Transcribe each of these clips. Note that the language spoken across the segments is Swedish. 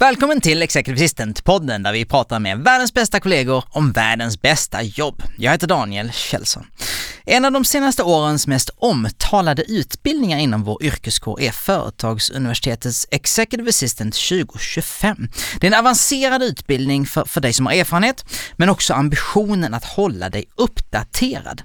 Välkommen till Executive Assistant-podden där vi pratar med världens bästa kollegor om världens bästa jobb. Jag heter Daniel Kjellson. En av de senaste årens mest omtalade utbildningar inom vår yrkeskår är Företagsuniversitetets Executive Assistant 2025. Det är en avancerad utbildning för, för dig som har erfarenhet, men också ambitionen att hålla dig uppdaterad.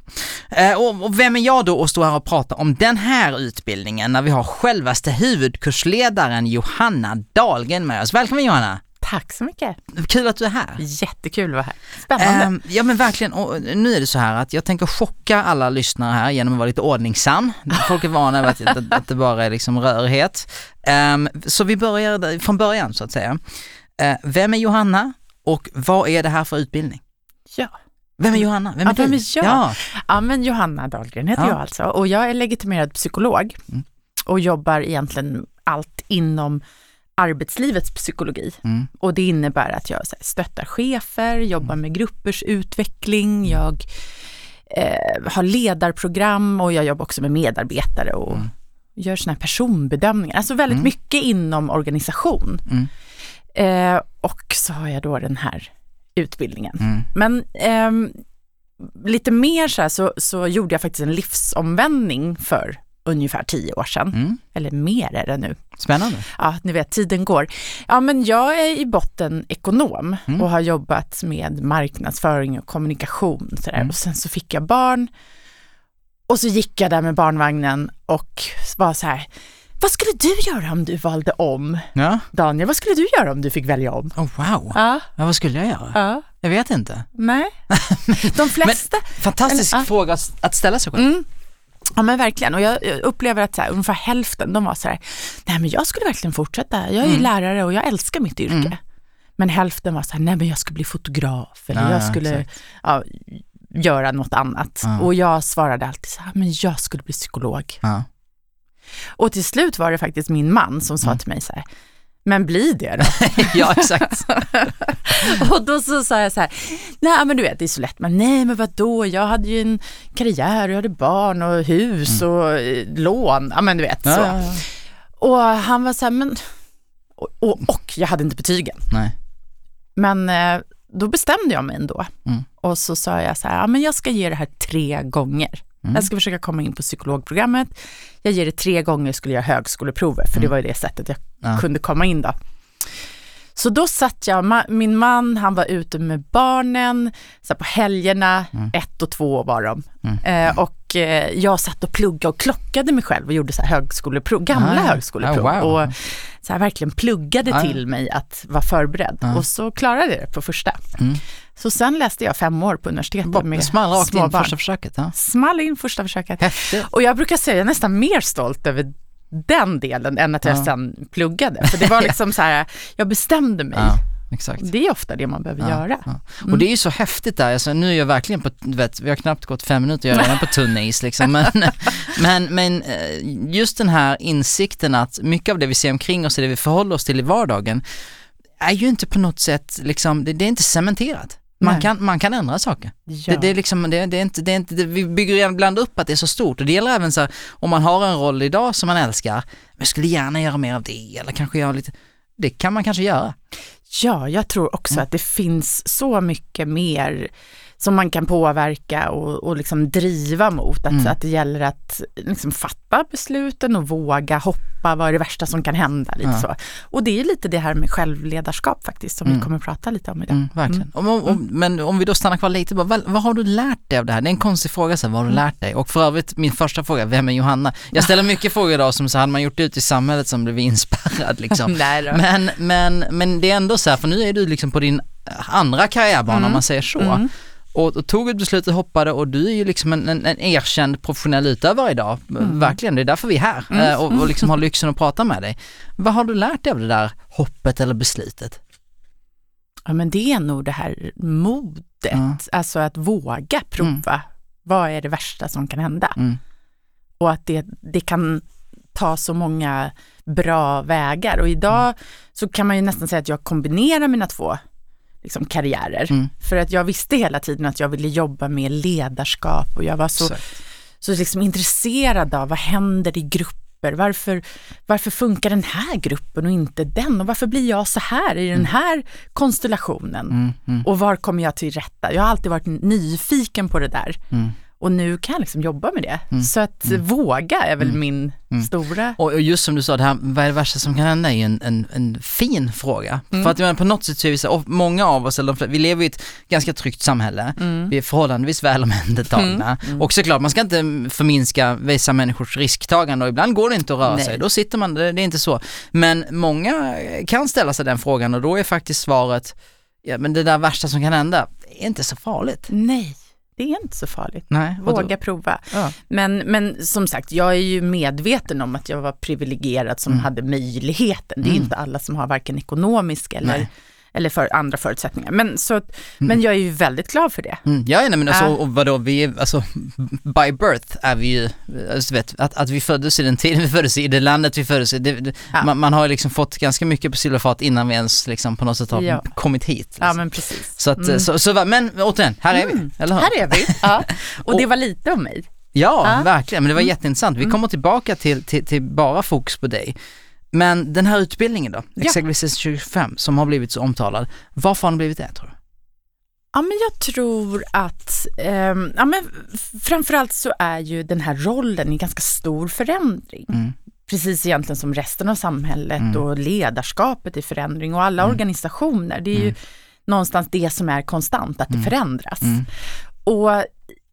Eh, och, och vem är jag då att stå här och prata om den här utbildningen när vi har självaste huvudkursledaren Johanna Dahlgren med oss. Välkommen Johanna! Tack så mycket. Kul att du är här. Jättekul att vara här. Spännande. Um, ja men verkligen, och nu är det så här att jag tänker chocka alla lyssnare här genom att vara lite ordningsam. Folk är vana vid att, att, att det bara är liksom rörighet. Um, så vi börjar från början så att säga. Uh, vem är Johanna och vad är det här för utbildning? Ja. Vem är Johanna? Vem är, ja, vem är jag? Ja. ja. men Johanna Dahlgren heter Ja. jag alltså och jag är legitimerad psykolog Mm. och jobbar egentligen allt inom arbetslivets psykologi. Mm. Och det innebär att jag så här, stöttar chefer, jobbar med gruppers utveckling, jag eh, har ledarprogram och jag jobbar också med medarbetare och Mm. gör såna här personbedömningar. Alltså väldigt Mm. mycket inom organisation. Mm. Eh, och så har jag då den här utbildningen. Mm. Men ehm, lite mer så här så, så gjorde jag faktiskt en livsomvändning för ungefär tio år sedan. Mm. Eller mer är det nu. Spännande. Ja, ni vet, tiden går. Ja, men jag är i botten ekonom Mm. och har jobbat med marknadsföring och kommunikation. Så där. Mm. Och sen så fick jag barn och så gick jag där med barnvagnen och var så här, vad skulle du göra om du valde om? Ja. Daniel, vad skulle du göra om du fick välja om? Oh, wow. Ja, Ja, vad skulle jag göra? ja, Jag vet inte. nej. De flesta, Fantastisk Eller, ja. fråga att- att ställa sig själv. Mm. Ja men verkligen och jag upplever att så här, ungefär hälften de var så här, nej men jag skulle verkligen fortsätta, jag är ju Mm. lärare och jag älskar mitt yrke. Mm. Men hälften var så här, nej men jag skulle bli fotograf eller Ja, jag ja, skulle ja, göra något annat. Ja. Och jag svarade alltid så här, men jag skulle bli psykolog. Och till slut var det faktiskt min man som sa Mm. till mig så här, men bli det då. ja, exakt. och då så sa jag så här, nej men du vet det är så lätt, men nej men vadå, jag hade ju en karriär, jag hade barn och hus och eh, lån, ja men du vet så. Mm. Ja, ja, ja. Och han var så här, men, och, och, och jag hade inte betygen. Nej. Men eh, då bestämde jag mig ändå. Mm. Och så sa jag så här, ja men jag ska ge det här tre gånger. Mm. Jag ska försöka komma in på psykologprogrammet. Jag ger det tre gånger skulle jag högskoleprovet, för det var ju det sättet jag Mm. Ja. kunde komma in då. Så då satt jag, min man han var ute med barnen, så på helgerna, Mm. ett och två var de. Mm. Eh, och eh, jag satt och pluggade och klockade mig själv och gjorde så här högskoleprov, gamla Ah, högskoleprov. Ah, wow. Och så verkligen pluggade Ah, till mig att vara förberedd. Ah. Och så klarade jag det på första. Mm. Så sen läste jag fem år på universitetet med Small rakt in första försöket. Ja. Small in första försöket. Häftigt. Och jag brukar säga jag är nästan mer stolt över den delen än att jag Ja. sen pluggade. För det var liksom så här, jag bestämde mig. Ja, exakt. Det är ofta det man behöver Ja, göra. ja. Och det är ju så häftigt där, alltså, nu är jag verkligen på, vet, vi har knappt gått fem minuter, jag är redan på tunn is liksom. Men, men, men eh, just den här insikten att mycket av det vi ser omkring oss och det vi förhåller oss till i vardagen är ju inte på något sätt liksom, det, det är inte cementerat. Man kan, man kan ändra saker. Ja. Det, det, är liksom, det, det är inte, det är inte, vi bygger ibland upp att det är så stort och det gäller även så här, om man har en roll idag som man älskar, men skulle gärna göra mer av det eller kanske göra lite, det kan man kanske göra. Ja, jag tror Mm. också att det finns så mycket mer som man kan påverka och, och liksom driva mot. Att, Mm. att det gäller att liksom fatta besluten och våga hoppa, vad är det värsta som kan hända? Lite Ja. så. Och det är lite det här med självledarskap faktiskt, som Mm. vi kommer att prata lite om idag. Mm, verkligen. Om, om, om, men om vi då stannar kvar lite, vad, vad har du lärt dig av det här? Det är en konstig fråga, så här, vad har du lärt dig? Och för övrigt, min första fråga, vem är Johanna? Jag ställer mycket frågor idag som så hade man gjort ut i samhället som blev inspärrad liksom. Men, men, men det är ändå så här, för nu är du liksom på din andra karriärbana Mm. om man säger så. Mm. Och, och tog ett beslut och hoppade och du är ju liksom en, en, en erkänd professionell utövare idag. Verkligen, det är därför vi är här Mm. eh, och, och liksom har lyxen att prata med dig. Vad har du lärt dig av det där hoppet eller beslutet? Ja, men det är nog det här modet, Ja. alltså att våga prova. Vad är det värsta som kan hända? Mm. Och att det, det kan ta så många bra vägar. Och idag så kan man ju nästan säga att jag kombinerar mina två liksom, karriärer. Mm. För att jag visste hela tiden att jag ville jobba med ledarskap och jag var så, Exakt. så liksom intresserad av vad händer i grupper. Varför, varför funkar den här gruppen och inte den? Och varför blir jag så här i den här konstellationen? Mm, mm, Och var kommer jag till rätta? Jag har alltid varit nyfiken på det där. Mm. Och nu kan jag liksom jobba med det. Så att våga är väl min stora... Och just som du sa, det här, vad är det värsta som kan hända är en, en, en fin fråga. Mm. För att jag menar, på något sätt så är vi så, och många av oss, eller de vi lever i ett ganska tryggt samhälle. Mm. Vi är förhållandevis väl omhändertagna. Och såklart, man ska inte förminska vissa människors risktagande och ibland går det inte att röra Nej. sig. Då sitter man, det, det är inte så. Men många kan ställa sig den frågan och då är faktiskt svaret, ja men det där värsta som kan hända är inte så farligt. Nej, det är inte så farligt. Nej? Våga prova. Ja. Men, men som sagt, jag är ju medveten om att jag var privilegierad som hade möjligheten. Det är Mm. inte alla som har varken ekonomisk eller, Nej. Eller för andra förutsättningar. Men, så, att- men jag är ju väldigt glad för det. Mm, ja, nej, men alltså, och vadå, vi är, alltså, by birth är vi ju, alltså, vet, att, att vi föddes i den tiden vi föddes i, i det landet vi föddes i, det, det, Ja. man, man har ju liksom fått ganska mycket på silverfat innan vi ens liksom på något sätt har Ja. kommit hit. Liksom. Ja, men precis. Så att, Mm. så, så, men återigen, här är vi, eller hur? Här är vi. Ja. Och det var lite om mig. Ja, verkligen, men det var Mm. jätteintressant. Vi kommer tillbaka till, till, till bara fokus på dig. Men den här utbildningen då, Ja. Executive 25, som har blivit så omtalad, varför har den blivit det tror du? Ja, men jag tror att, ehm, ja, men framförallt så är ju den här rollen i ganska stor förändring. Mm. Precis egentligen som resten av samhället Mm. och ledarskapet i förändring och alla organisationer. Det är ju någonstans det som är konstant, att det förändras. Mm. Och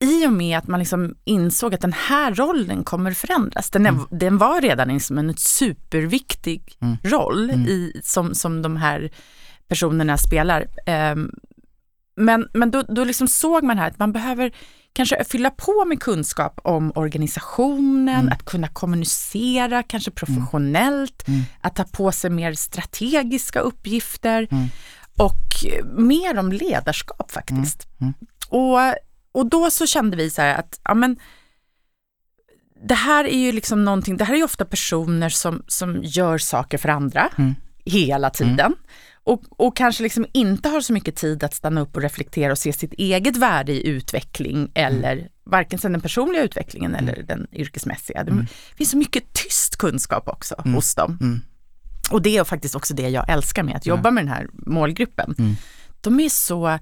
i och med att man liksom insåg att den här rollen kommer förändras, den, är, den var redan liksom en superviktig Mm. roll i, som, som de här personerna spelar. Ehm, men men då, då liksom såg man här att man behöver kanske fylla på med kunskap om organisationen, Mm. att kunna kommunicera, kanske professionellt, Mm. att ta på sig mer strategiska uppgifter Mm. och eh, mer om ledarskap faktiskt. Mm. Och, och då så kände vi så här att, ja men, det här är ju liksom någonting, det här är ju ofta personer som, som gör saker för andra Mm. hela tiden. Och, och kanske liksom inte har så mycket tid att stanna upp och reflektera och se sitt eget värde i utveckling eller varken sen den personliga utvecklingen eller den yrkesmässiga. Det finns så mycket tyst kunskap också hos dem. Mm. Och det är faktiskt också det jag älskar med att jobba med den här målgruppen. Mm. De är så,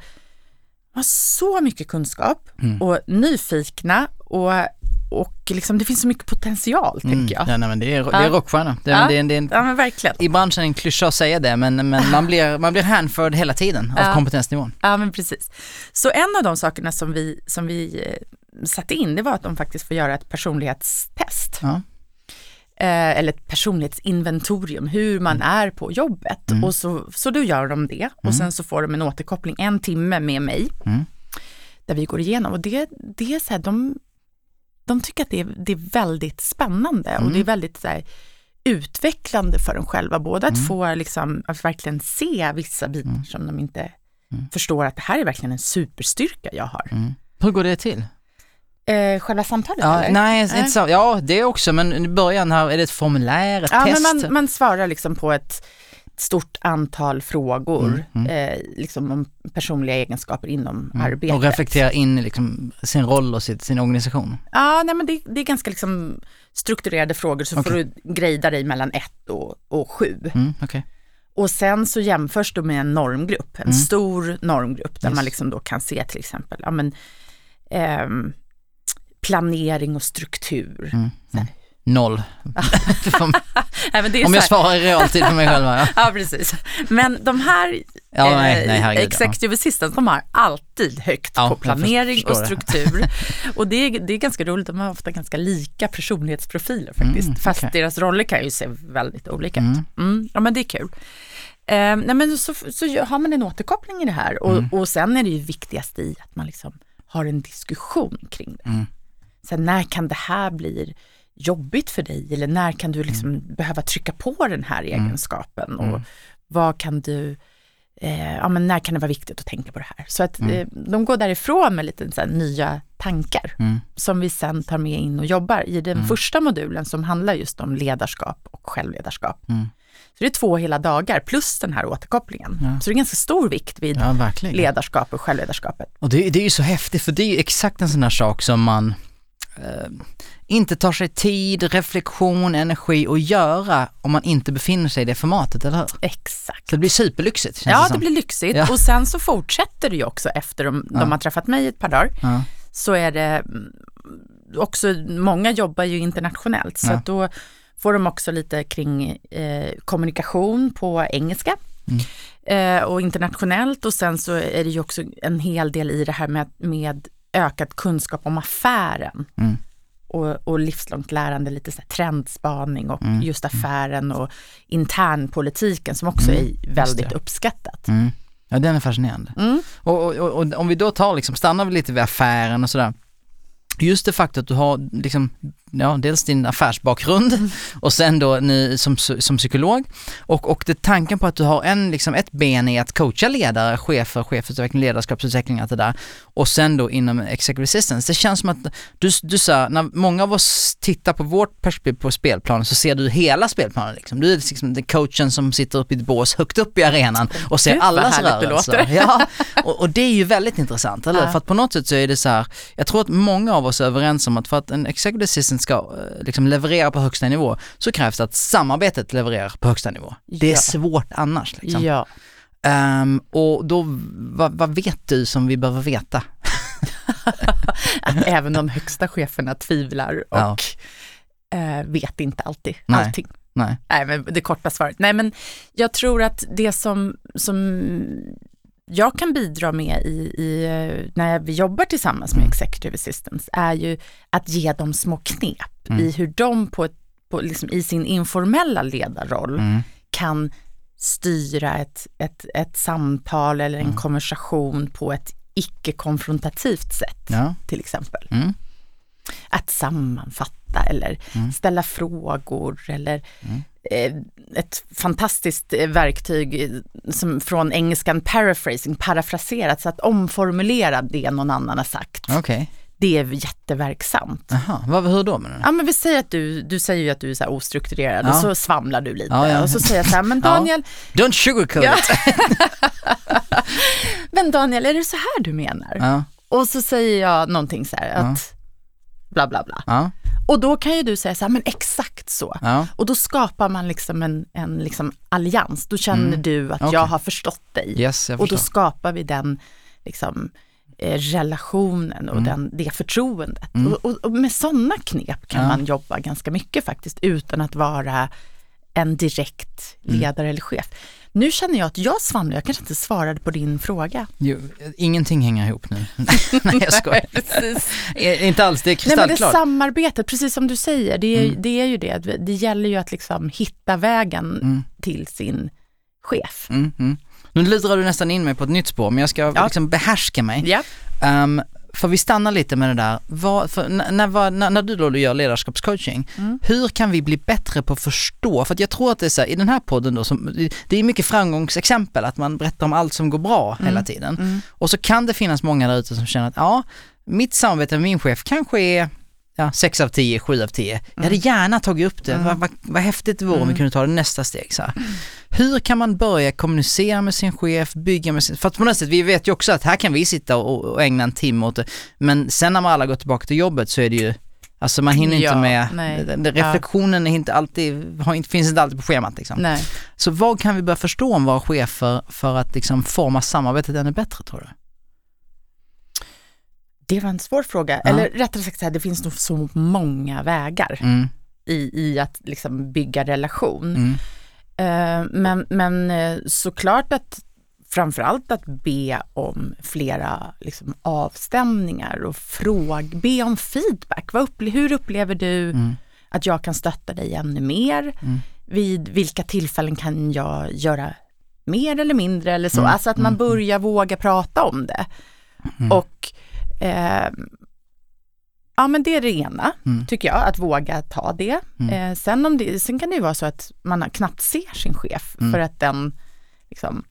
har så mycket kunskap Mm. och nyfikna och, och liksom, det finns så mycket potential Mm. tänker jag. Ja, nej, men det är, det är rockstjärna. Det, Ja. det, är, det är en Ja men verkligen. i branschen en klyscha att säga det, men, men man blir, man blir hänförd hela tiden av Ja. kompetensnivån. Ja men precis. Så en av de sakerna som vi, som vi eh, satte in, det var att de faktiskt får göra ett personlighetstest. Ja. Eh, eller ett personlighetsinventorium, hur man är på jobbet. Mm. Och så, så då gör de det och sen så får de en återkoppling, en timme med mig, Mm. där vi går igenom. Och det, det är så här, de, de tycker att det är, det är väldigt spännande och Mm. det är väldigt så här, utvecklande för dem själva. Både Mm. att få liksom, att verkligen se vissa bitar som de inte förstår att det här är verkligen en superstyrka jag har. Mm. Hur går det till? Eh, själva samtalet Ja, eller? nej, inte så. Ja, det också, men i början här, är det ett formulär, ett Ja, men test? man, man svarar liksom på ett stort antal frågor, Mm, Eh, liksom om personliga egenskaper inom arbetet. Och reflektera in liksom sin roll och sitt, sin organisation. Ja, nej men det, det är ganska liksom strukturerade frågor, så får du grejda dig mellan ett och, och sju. Mm, okej. Och sen så jämförs du med en normgrupp, en stor normgrupp, där Yes. man liksom då kan se till exempel, ja men, ehm, planering och struktur. Mm. Noll. Om Nej, om jag svarar i realtid för mig själva. Ja, Ja, precis. Men de här ja nej, nej, herregud. executive assistants, de har alltid högt Ja, på planering och struktur. och det är, det är ganska roligt, de har ofta ganska lika personlighetsprofiler faktiskt. Mm, Fast okej. deras roller kan ju se väldigt olika Mm. ut. Mm, ja men det är kul. Eh, nej, men så, så har man en återkoppling i det här och, Mm. och sen är det ju viktigast i att man liksom har en diskussion kring det. Mm. Sen när kan det här bli jobbigt för dig eller när kan du liksom Mm. behöva trycka på den här egenskapen och vad kan du eh, ja, men när kan det vara viktigt att tänka på det här? Så att eh, de går därifrån med lite så här, nya tankar Mm. som vi sen tar med in och jobbar i den första modulen som handlar just om ledarskap och självledarskap. Mm. Så det är två hela dagar plus den här återkopplingen. Ja. Så det är ganska stor vikt vid Ja, ledarskap och självledarskapet. Och det, det är ju så häftigt för det är ju exakt en sån här sak som man inte tar sig tid, reflektion, energi att göra om man inte befinner sig i det formatet, eller hur? Exakt. Så det blir superlyxigt känns Ja, det det som. blir lyxigt. Ja. Och sen så fortsätter det ju också efter de, Ja. de har träffat mig ett par dagar. Ja. Så är det mm, också, många jobbar ju internationellt. Så att då får de också lite kring eh, kommunikation på engelska. Mm. Eh, och internationellt och sen så är det ju också en hel del i det här med, med ökad kunskap om affären. Mm. Och, och livslångt lärande, lite så här trendspaning och Mm. just affären och internpolitiken som också Mm, är väldigt uppskattat. Mm. Ja, den är fascinerande. Mm. Och, och, och, och om vi då tar liksom, stannar vi lite vid affären och sådär. Just det faktum att du har liksom, ja, dels din affärsbakgrund och sen då nu som, som psykolog och, och det tanken på att du har en, liksom ett ben i att coacha ledare, chefer, chefsutveckling, ledarskapsutveckling, allt det där och sen då inom executive assistance. Det känns som att du, du sa, när många av oss tittar på vårt perspektiv på spelplanen så ser du hela spelplanen liksom. Du är liksom den coachen som sitter uppe i ett bås högt upp i arenan och ser Gud, allas rörelser. Ja, och, och det är ju väldigt intressant, eller Ja. För att på något sätt så är det så här, jag tror att många av oss är överens om att för att en executive assistant ska eh, liksom leverera på högsta nivå så krävs det att samarbetet levererar på högsta nivå. Det är Ja. svårt annars. Liksom. Ja. Ehm, och då, vad, vad vet du som vi behöver veta? Att även de högsta cheferna tvivlar och Ja. eh, vet inte alltid Nej. allting. Nej. Nej, men det korta svaret. Nej, men jag tror att det som, som jag kan bidra med i, i, eh, när vi jobbar tillsammans med Executive Assistants är ju att ge dem små knep Mm. i hur de på, ett, på liksom, i sin informella ledarroll Mm. kan styra ett, ett, ett samtal eller en Mm. konversation på ett icke-konfrontativt sätt Ja. till exempel. Mm. Att sammanfatta eller Mm. ställa frågor eller Mm. Ett fantastiskt eh, verktyg eh, som från engelskan paraphrasing, parafraserat, så att omformulera det någon annan har sagt. Okej. Det är jätteverksamt. Vad, hur då menar du? Ja men vi säger att du, du säger ju att du är så ostrukturerad Ja. och så svamlar du lite Ja, ja. och så säger jag så här, men. Daniel, Don't sugarcoat it! men Daniel är det så här du menar? Och så säger jag någonting så här att bla bla bla. Och då kan ju du säga så här, men exakt så. ja. Och då skapar man liksom en, en liksom allians. Då känner Mm. du att Okej. jag har förstått dig. Yes, och då skapar vi den liksom, eh, relationen och Mm. den, det förtroendet. Mm. Och, och, och med sådana knep kan Ja. man jobba ganska mycket faktiskt utan att vara en direkt Mm. ledare eller chef. Nu känner jag att jag svamlar, jag kanske inte svarade på din fråga. Jo, ingenting hänger ihop nu. Nej jag skojar. Eh, Inte alls, det är Nej men det kristallklart. samarbetet, precis som du säger, det är, Mm. det är ju det. Det gäller ju att liksom hitta vägen Mm. till sin chef. Mm, mm. Nu lurar du nästan in mig på ett nytt spår, men jag ska Ja. liksom behärska mig. Ja. Ehm, för vi stannar lite med det där, vad, när, när, när, du då gör ledarskapscoaching, Mm. hur kan vi bli bättre på att förstå? För att jag tror att det är så här, i den här podden då, som, det är mycket framgångsexempel, att man berättar om allt som går bra hela tiden. Mm. Och så kan det finnas många där ute som känner att ja, mitt samarbete med min chef kanske är ja, 6 av 10, 7 av 10. Jag hade gärna tagit upp det, Mm. vad, vad, vad häftigt det vore om vi kunde ta det nästa steg. Så här. Hur kan man börja kommunicera med sin chef, bygga med sin, för att på något sätt, vi vet ju också att här kan vi sitta och, och ägna en timme åt det, men sen när man alla går tillbaka till jobbet så är det ju Alltså man hinner Ja, inte med, nej. reflektionen är inte alltid, har inte, finns inte alltid på schemat liksom. Nej. Så vad kan vi börja förstå om våra chefer för att liksom forma samarbetet ännu bättre tror du? Det var en svår fråga. Ja. Eller rättare sagt, så här, det finns nog så många vägar Mm, i, i att liksom bygga relation. mm, Eh, men, men eh, såklart att framförallt att be om flera liksom, avstämningar och fråg, be om feedback. Vad upple- hur upplever du mm, att jag kan stötta dig ännu mer? Mm. Vid vilka tillfällen kan jag göra mer eller mindre eller så? Mm, Alltså att man mm, börjar våga prata om det. Mm. Och eh, ja men det är det ena, Mm. tycker jag, att våga ta det. Mm. Eh, sen, om det sen kan det ju vara så att man knappt ser sin chef Mm. för att den liksom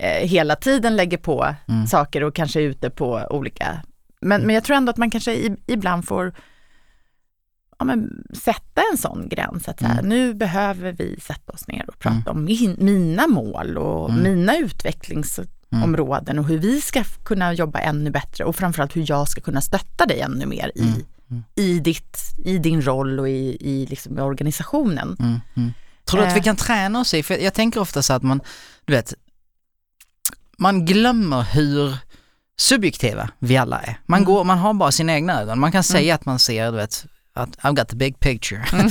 eh, hela tiden lägger på Mm. saker och kanske är ute på olika, men, Mm. men jag tror ändå att man kanske i, ibland får ja, men, sätta en sån gräns, att så här, Mm. nu behöver vi sätta oss ner och prata Mm. om min, mina mål och Mm. mina utvecklingsområden och hur vi ska kunna jobba ännu bättre och framförallt hur jag ska kunna stötta dig ännu mer i, Mm. Mm. i, ditt, i din roll och i, i, liksom, organisationen. Mm, mm. Tror du att vi Eh. kan träna oss i, för jag tänker ofta så att man, du vet, man glömmer hur subjektiva vi alla är. Man, Mm. går, man har bara sina egna ögon. Man kan säga att man ser, du vet, att I've got the big picture. men,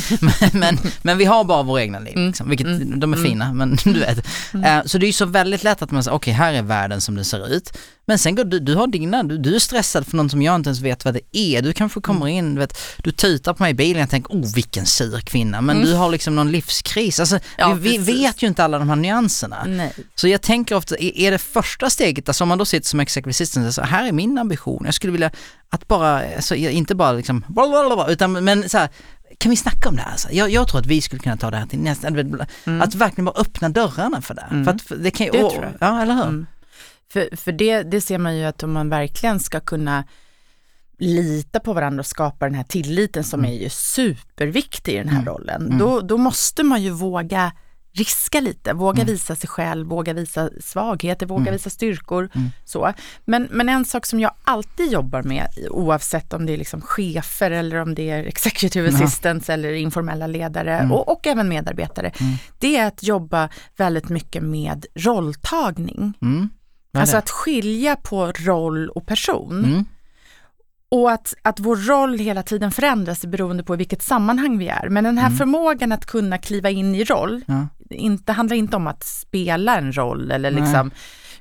men, men vi har bara våra egna liv, Mm. liksom, vilket Mm. de är Mm. fina, men du vet. Eh, så det är ju så väldigt lätt att man säger, okej här är världen som den ser ut. Men sen går du, du har dina, du, du är stressad för något som jag inte ens vet vad det är. Du kanske kommer Mm. in, du vet, du tutar på mig i bilen, jag tänker, oh vilken sur kvinna, men Mm. du har liksom någon livskris. Alltså, Ja, vi, vi vet ju inte alla de här nyanserna. Nej. Så jag tänker ofta, är det första steget, alltså om man då sitter som executive assistant, så här är min ambition, jag skulle vilja att bara, alltså, inte bara liksom, utan men så här, kan vi snacka om det här? Jag, jag tror att vi skulle kunna ta det här till nästa, Mm. att verkligen bara öppna dörrarna för det. Mm. För att det kan Det åh, tror jag. ja eller hur? Mm. För, för det, det ser man ju att om man verkligen ska kunna lita på varandra och skapa den här tilliten som är ju superviktig i den här Mm. rollen, Mm. då, då måste man ju våga riska lite, våga Mm. visa sig själv, våga visa svagheter, våga Mm. visa styrkor. Mm. Så. Men, men en sak som jag alltid jobbar med, oavsett om det är liksom chefer eller om det är executive Ja. assistants eller informella ledare Mm. och, och även medarbetare, Mm. det är att jobba väldigt mycket med rolltagning. Mm. Vad Alltså att skilja på roll och person. Mm. Och att, att vår roll hela tiden förändras beroende på i vilket sammanhang vi är. Men den här Mm. förmågan att kunna kliva in i roll, Ja. inte, handlar inte om att spela en roll eller Nej. liksom,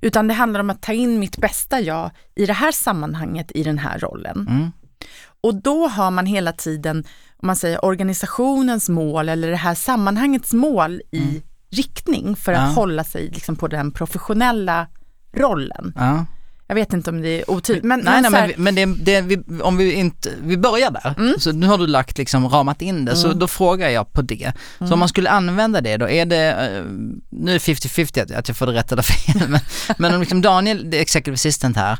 utan det handlar om att ta in mitt bästa jag i det här sammanhanget, i den här rollen. Mm. Och då har man hela tiden, om man säger organisationens mål eller det här sammanhangets mål i riktning för att Mm. Ja. hålla sig liksom på den professionella rollen. Ja. Jag vet inte om det är otydligt, men, nej, nej, så här- men, vi, men det, det, vi, om vi inte, vi börjar där. Mm. Så nu har du lagt liksom ramat in det, så Mm. då frågar jag på det. Så Mm. om man skulle använda det då, är det, eh, nu är det 50-50 att, att jag får det rätt eller fel, men, men om liksom Daniel, det är executive assistant här,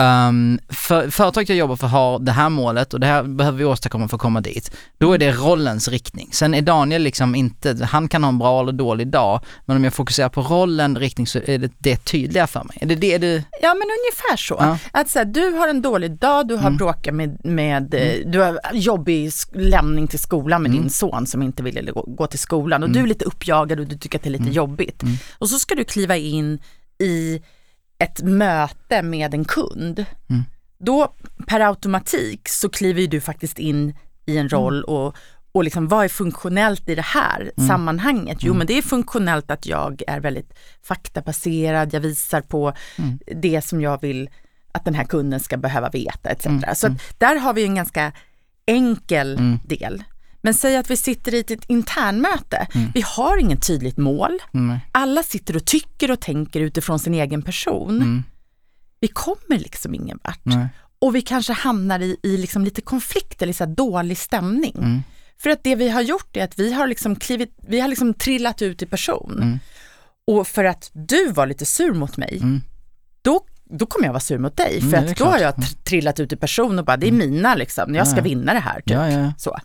Um, för, företaget jag jobbar för har det här målet och det här behöver vi åstadkomma för att komma dit. Då är det rollens riktning. Sen är Daniel liksom inte, han kan ha en bra eller dålig dag, men om jag fokuserar på rollen, riktning så är det, det tydliga för mig. Är det det du... Ja men ungefär så. Ja. Att så här, du har en dålig dag, du har Mm. bråkat med, med eh, du har jobbig lämning till skolan med Mm. din son som inte ville gå, gå till skolan och Mm. du är lite uppjagad och du tycker att det är lite Mm. jobbigt. Mm. Och så ska du kliva in i ett möte med en kund. Mm. Då per automatik så kliver du faktiskt in i en roll och och liksom, vad är funktionellt i det här Mm. sammanhanget? Jo, Mm. men det är funktionellt att jag är väldigt faktabaserad, jag visar på Mm. det som jag vill att den här kunden ska behöva veta etc. Mm, Så mm. där har vi en ganska enkel Mm. del. Men säg att vi sitter i ett internmöte. Mm. Vi har inget tydligt mål. Mm. Alla sitter och tycker och tänker utifrån sin egen person. Mm. Vi kommer liksom ingen vart. Nej. Och vi kanske hamnar i, i liksom lite konflikt eller så dålig stämning. Mm. För att det vi har gjort är att vi har liksom, klivit, vi har liksom trillat ut i person. Mm. Och för att du var lite sur mot mig, Mm. då, då kommer jag vara sur mot dig. Mm, för är att då har klart. jag tr- trillat ut i person och bara, det är mina liksom, jag ska vinna det här. Typ. Ja, ja. Så.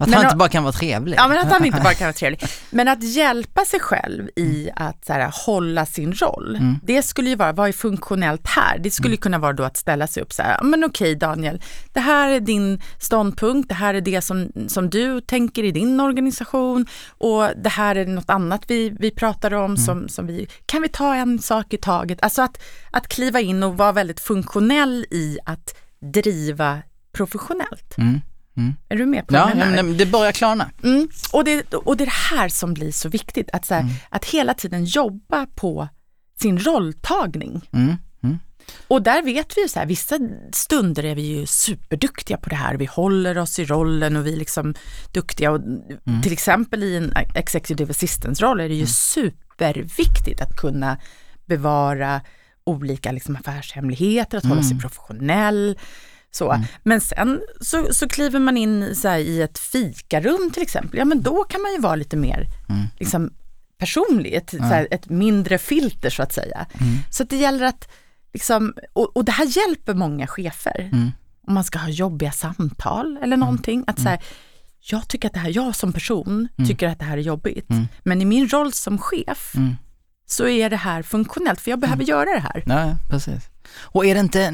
Att Men han inte bara kan vara trevlig. Ja men att han inte bara kan vara trevlig. Men att hjälpa sig själv i att så här, hålla sin roll, Mm. det skulle ju vara, vad är funktionellt här? Det skulle kunna vara då att ställa sig upp så här, "Ja, men okej Daniel, det här är din ståndpunkt, det här är det som, som du tänker i din organisation och det här är något annat vi, vi pratar om som, som vi, kan vi ta en sak i taget? Alltså att, att kliva in och vara väldigt funktionell i att driva professionellt. Mm. Mm. Är du med på Ja, menar? men det börjar klarna. Mm. Och, det, och det är det här som blir så viktigt, att, så här, Mm. att hela tiden jobba på sin rolltagning. Mm. Mm. Och där vet vi ju så här, vissa stunder är vi ju superduktiga på det här, vi håller oss i rollen och vi är liksom duktiga. Och Mm. Till exempel i en executive assistance-roll är det ju superviktigt att kunna bevara olika liksom affärshemligheter, att hålla sig professionell. Så. Mm. Men sen så, så kliver man in så här, i ett fikarum till exempel, ja men då kan man ju vara lite mer Mm. liksom, personlig, ett, så här, ett mindre filter så att säga. Mm. Så att det gäller att, liksom, och, och det här hjälper många chefer. Mm. Om man ska ha jobbiga samtal eller någonting. Att så här, jag tycker att det här, jag som person tycker att det här är jobbigt. Mm. Men i min roll som chef Mm. så är det här funktionellt, för jag behöver göra det här. Ja, precis. Och är det inte,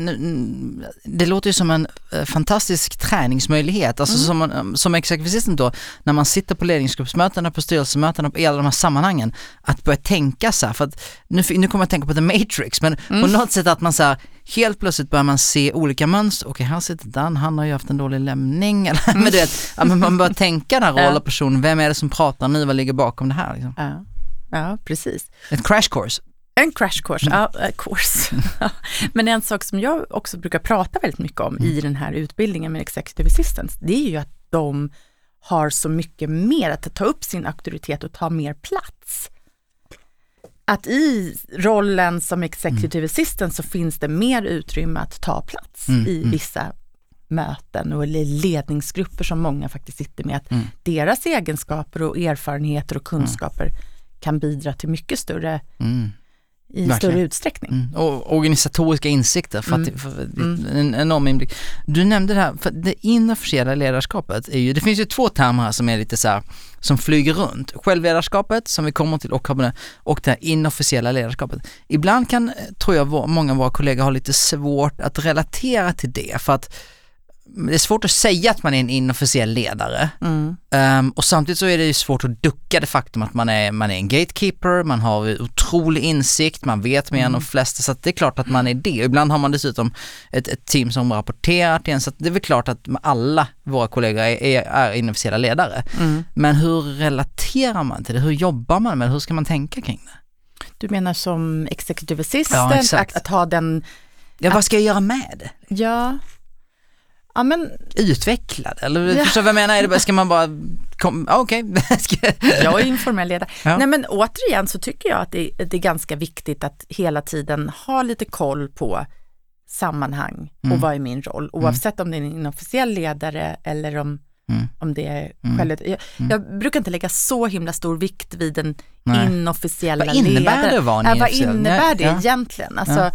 det låter ju som en eh, fantastisk träningsmöjlighet, alltså som, man, som executive assistant då, när man sitter på ledningsgruppsmötena, på styrelsemötena, i alla de här sammanhangen, att börja tänka så här, för att nu, nu kommer jag att tänka på The Matrix, men på något sätt att man så här, helt plötsligt börjar man se olika mönster, okej här sitter Dan, han har ju haft en dålig lämning, eller men du vet, man börjar tänka den här roll och person, vem är det som pratar? Nu, vad ligger bakom det här liksom? Ja, ja precis. Ett crash course. En crash course, ja, eh, course. Men en sak som jag också brukar prata väldigt mycket om i den här utbildningen med Executive Assistants, det är ju att de har så mycket mer att ta upp sin auktoritet och ta mer plats. Att i rollen som Executive Assistant så finns det mer utrymme att ta plats Mm, i mm. vissa möten och ledningsgrupper som många faktiskt sitter med. Att Mm. deras egenskaper och erfarenheter och kunskaper kan bidra till mycket större Mm. I Verkligen. större utsträckning. Mm. Och organisatoriska insikter, för att, Mm. för, Mm. en enorm inblick. Du nämnde det här, för det inofficiella ledarskapet är ju, det finns ju två termer här som är lite så här, som flyger runt. Självledarskapet som vi kommer till och, och det här inofficiella ledarskapet. Ibland kan, eh, tror jag, många av våra kollegor ha lite svårt att relatera till det för att det är svårt att säga att man är en inofficiell ledare Mm. Ehm, och samtidigt så är det ju svårt att ducka det faktum att man är, man är en gatekeeper, man har otrolig insikt, man vet mer än de flesta så det är klart att man är det. Ibland har man dessutom ett, ett team som rapporterar till en så det är väl klart att alla våra kollegor är, är, är inofficiella ledare. Mm. Men hur relaterar man till det? Hur jobbar man med det? Hur ska man tänka kring det? Du menar som executive Ja, assistant, exakt. att, att ha den, Ja, vad ska jag göra med det? ja, ja men Utveckla det? Eller Ja. förstår du vad jag menar? Är det ska man bara, kom, ah, okej, Ska- jag är informell ledare. Ja. Nej men återigen så tycker jag att det, det är ganska viktigt att hela tiden ha lite koll på sammanhang och Mm. vad är min roll, oavsett om det är en inofficiell ledare eller om, Mm. om det är Mm. Jag, jag brukar inte lägga så himla stor vikt vid den Nej. inofficiella Vad innebär ledaren. det vara en ja, Vad innebär det ja. egentligen? Alltså,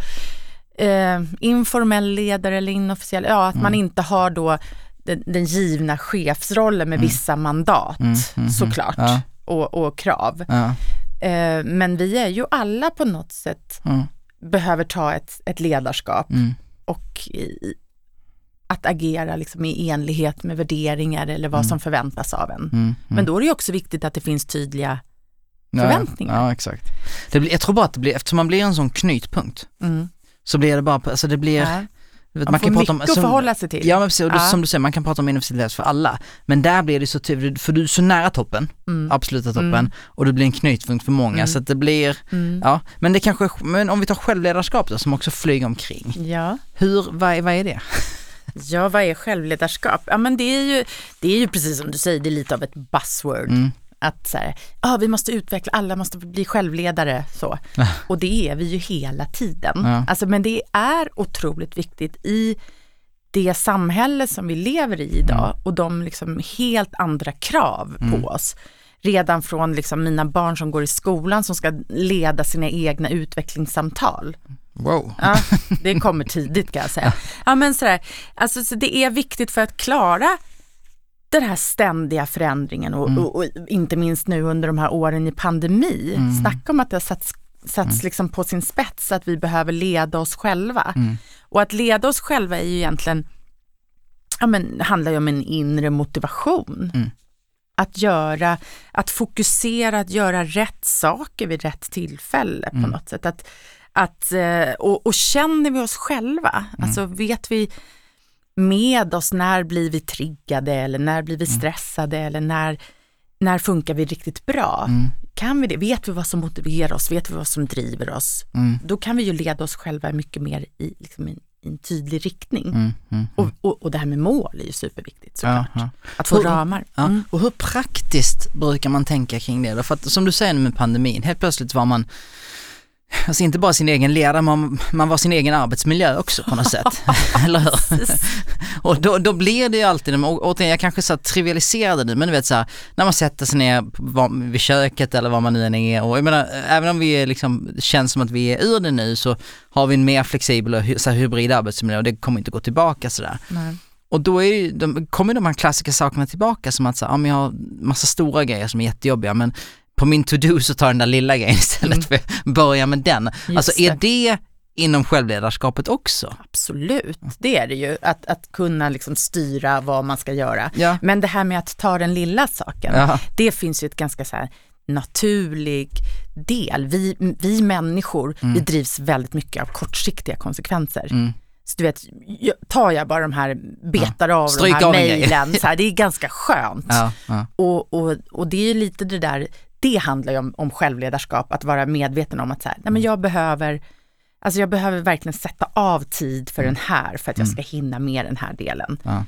eh, informell ledare eller inofficiell, ja att Mm. man inte har då den, den givna chefsrollen med vissa mandat Mm, mm, såklart ja. och, och krav. Ja. Eh, men vi är ju alla på något sätt Mm. behöver ta ett, ett ledarskap Mm. och i, att agera liksom i enlighet med värderingar eller vad som förväntas av en. Mm. Mm. Men då är det också viktigt att det finns tydliga, Ja, förväntningar. Ja, exakt. Det blir, jag tror bara att det blir, eftersom man blir en sån knytpunkt, mm, så blir det bara, alltså det blir, ja, du vet, man, får kan prata om, att som- förhålla sig till. Ja men precis, och Ja. som du säger, man kan prata om inofficiellt för alla. Men där blir det så tydligt, för du är så nära toppen, Mm, absoluta toppen, Mm. och det blir en knytpunkt för många Mm. så att det blir, mm. ja, men det kanske, men om vi tar självledarskap då som också flyger omkring. Ja. Hur, vad, är- vad är det? ja, vad är självledarskap? Ja, men det är, ju, det är ju precis som du säger, det är lite av ett buzzword. Mm. Att så här, ah, vi måste utveckla, alla måste bli självledare. Så. Och det är vi ju hela tiden. Ja. Alltså, men det är otroligt viktigt i det samhälle som vi lever i idag Mm. och de liksom helt andra krav på oss. Redan från liksom mina barn som går i skolan som ska leda sina egna utvecklingssamtal. Wow. Ja, det kommer tidigt kan jag säga. Ja, men sådär, alltså, så det är viktigt för att klara den här ständiga förändringen och, och, och inte minst nu under de här åren i pandemi. Snacka om att det har satts, satts liksom på sin spets att vi behöver leda oss själva. Och att leda oss själva är ju egentligen, ja men handlar ju om en inre motivation. Mm. Att göra, att fokusera, att göra rätt saker vid rätt tillfälle på något sätt. Att, att, eh, och, och känner vi oss själva, alltså vet vi med oss när blir vi triggade eller när blir vi stressade eller när, när funkar vi riktigt bra? Kan vi det? Vet vi vad som motiverar oss? Vet vi vad som driver oss? Mm. Då kan vi ju leda oss själva mycket mer i, liksom, i, en tydlig riktning. Mm. Mm. Och, och, och det här med mål är ju superviktigt såklart. Ja, ja. Att få Hur- ramar. Ja. Mm. Och hur praktiskt brukar man tänka kring det då? För att som du säger nu med pandemin, helt plötsligt var man alltså inte bara sin egen ledare, man, man var sin egen arbetsmiljö också på något sätt. Eller hur? och då, då blir det ju alltid, och, återigen jag kanske så trivialiserade det, men du vet så här, när man sätter sig ner var, vid köket eller var man nu än är och jag menar, även om vi liksom, känns som att vi är ur det nu så har vi en mer flexibel och så här, hybrid arbetsmiljö och det kommer inte gå tillbaka sådär. Nej. Och då är ju, de, kommer de här klassiska sakerna tillbaka som att så, ja, men jag har massa stora grejer som är jättejobbiga men på min to-do så tar den där lilla grejen istället Mm. för att börja med den. alltså är det inom självledarskapet också? Absolut, det är det ju. Att, att kunna liksom styra vad man ska göra. Ja. Men det här med att ta den lilla saken, Ja. det finns ju ett ganska så här naturlig del. Vi, vi människor, vi drivs väldigt mycket av kortsiktiga konsekvenser. Mm. Så du vet, jag- tar jag bara de här, betar av de Stryk här av en grej. mejlen, här, det är ganska skönt. Ja, ja. Och, och, och det är ju lite det där, det handlar ju om, om självledarskap, att vara medveten om att så här, nej men jag behöver, alltså jag behöver verkligen sätta av tid för den här för att jag ska hinna med den här delen. Ja.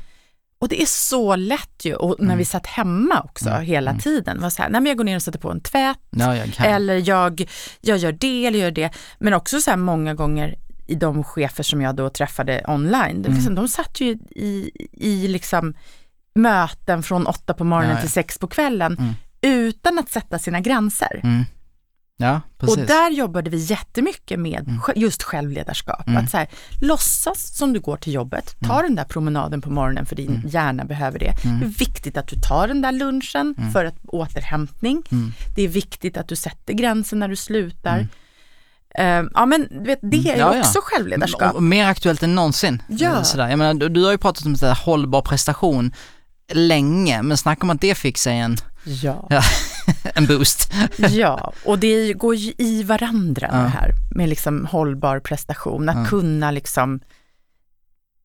Och det är så lätt ju, och när vi satt hemma också hela tiden, var så här, nej men jag går ner och sätter på en tvätt, ja jag eller jag, jag gör det eller gör det. Men också så här många gånger i de chefer som jag då träffade online, det liksom, de satt ju i, i liksom möten från åtta på morgonen Ja, ja. till sex på kvällen Mm. Utan att sätta sina gränser. Mm. Ja, precis. Mm. Och där jobbade vi jättemycket med sj- just självledarskap. Att så här, låtsas som du går till jobbet, ta Mm. den där promenaden på morgonen för din hjärna behöver det. Det är viktigt att du tar den där lunchen Mm. för att återhämtning. Det är viktigt att du sätter gränsen när du slutar. Eh, ja men du vet, det är Mm. Ja, ja. också självledarskap. Och, mer aktuellt än någonsin. Ja. Sådär. Jag menar, du, du har ju pratat om här hållbar prestation länge, men snacka om att det fick sig en, Ja. Ja. en boost. ja, och det går ju i varandra Ja. det här med liksom hållbar prestation. Att Ja. kunna liksom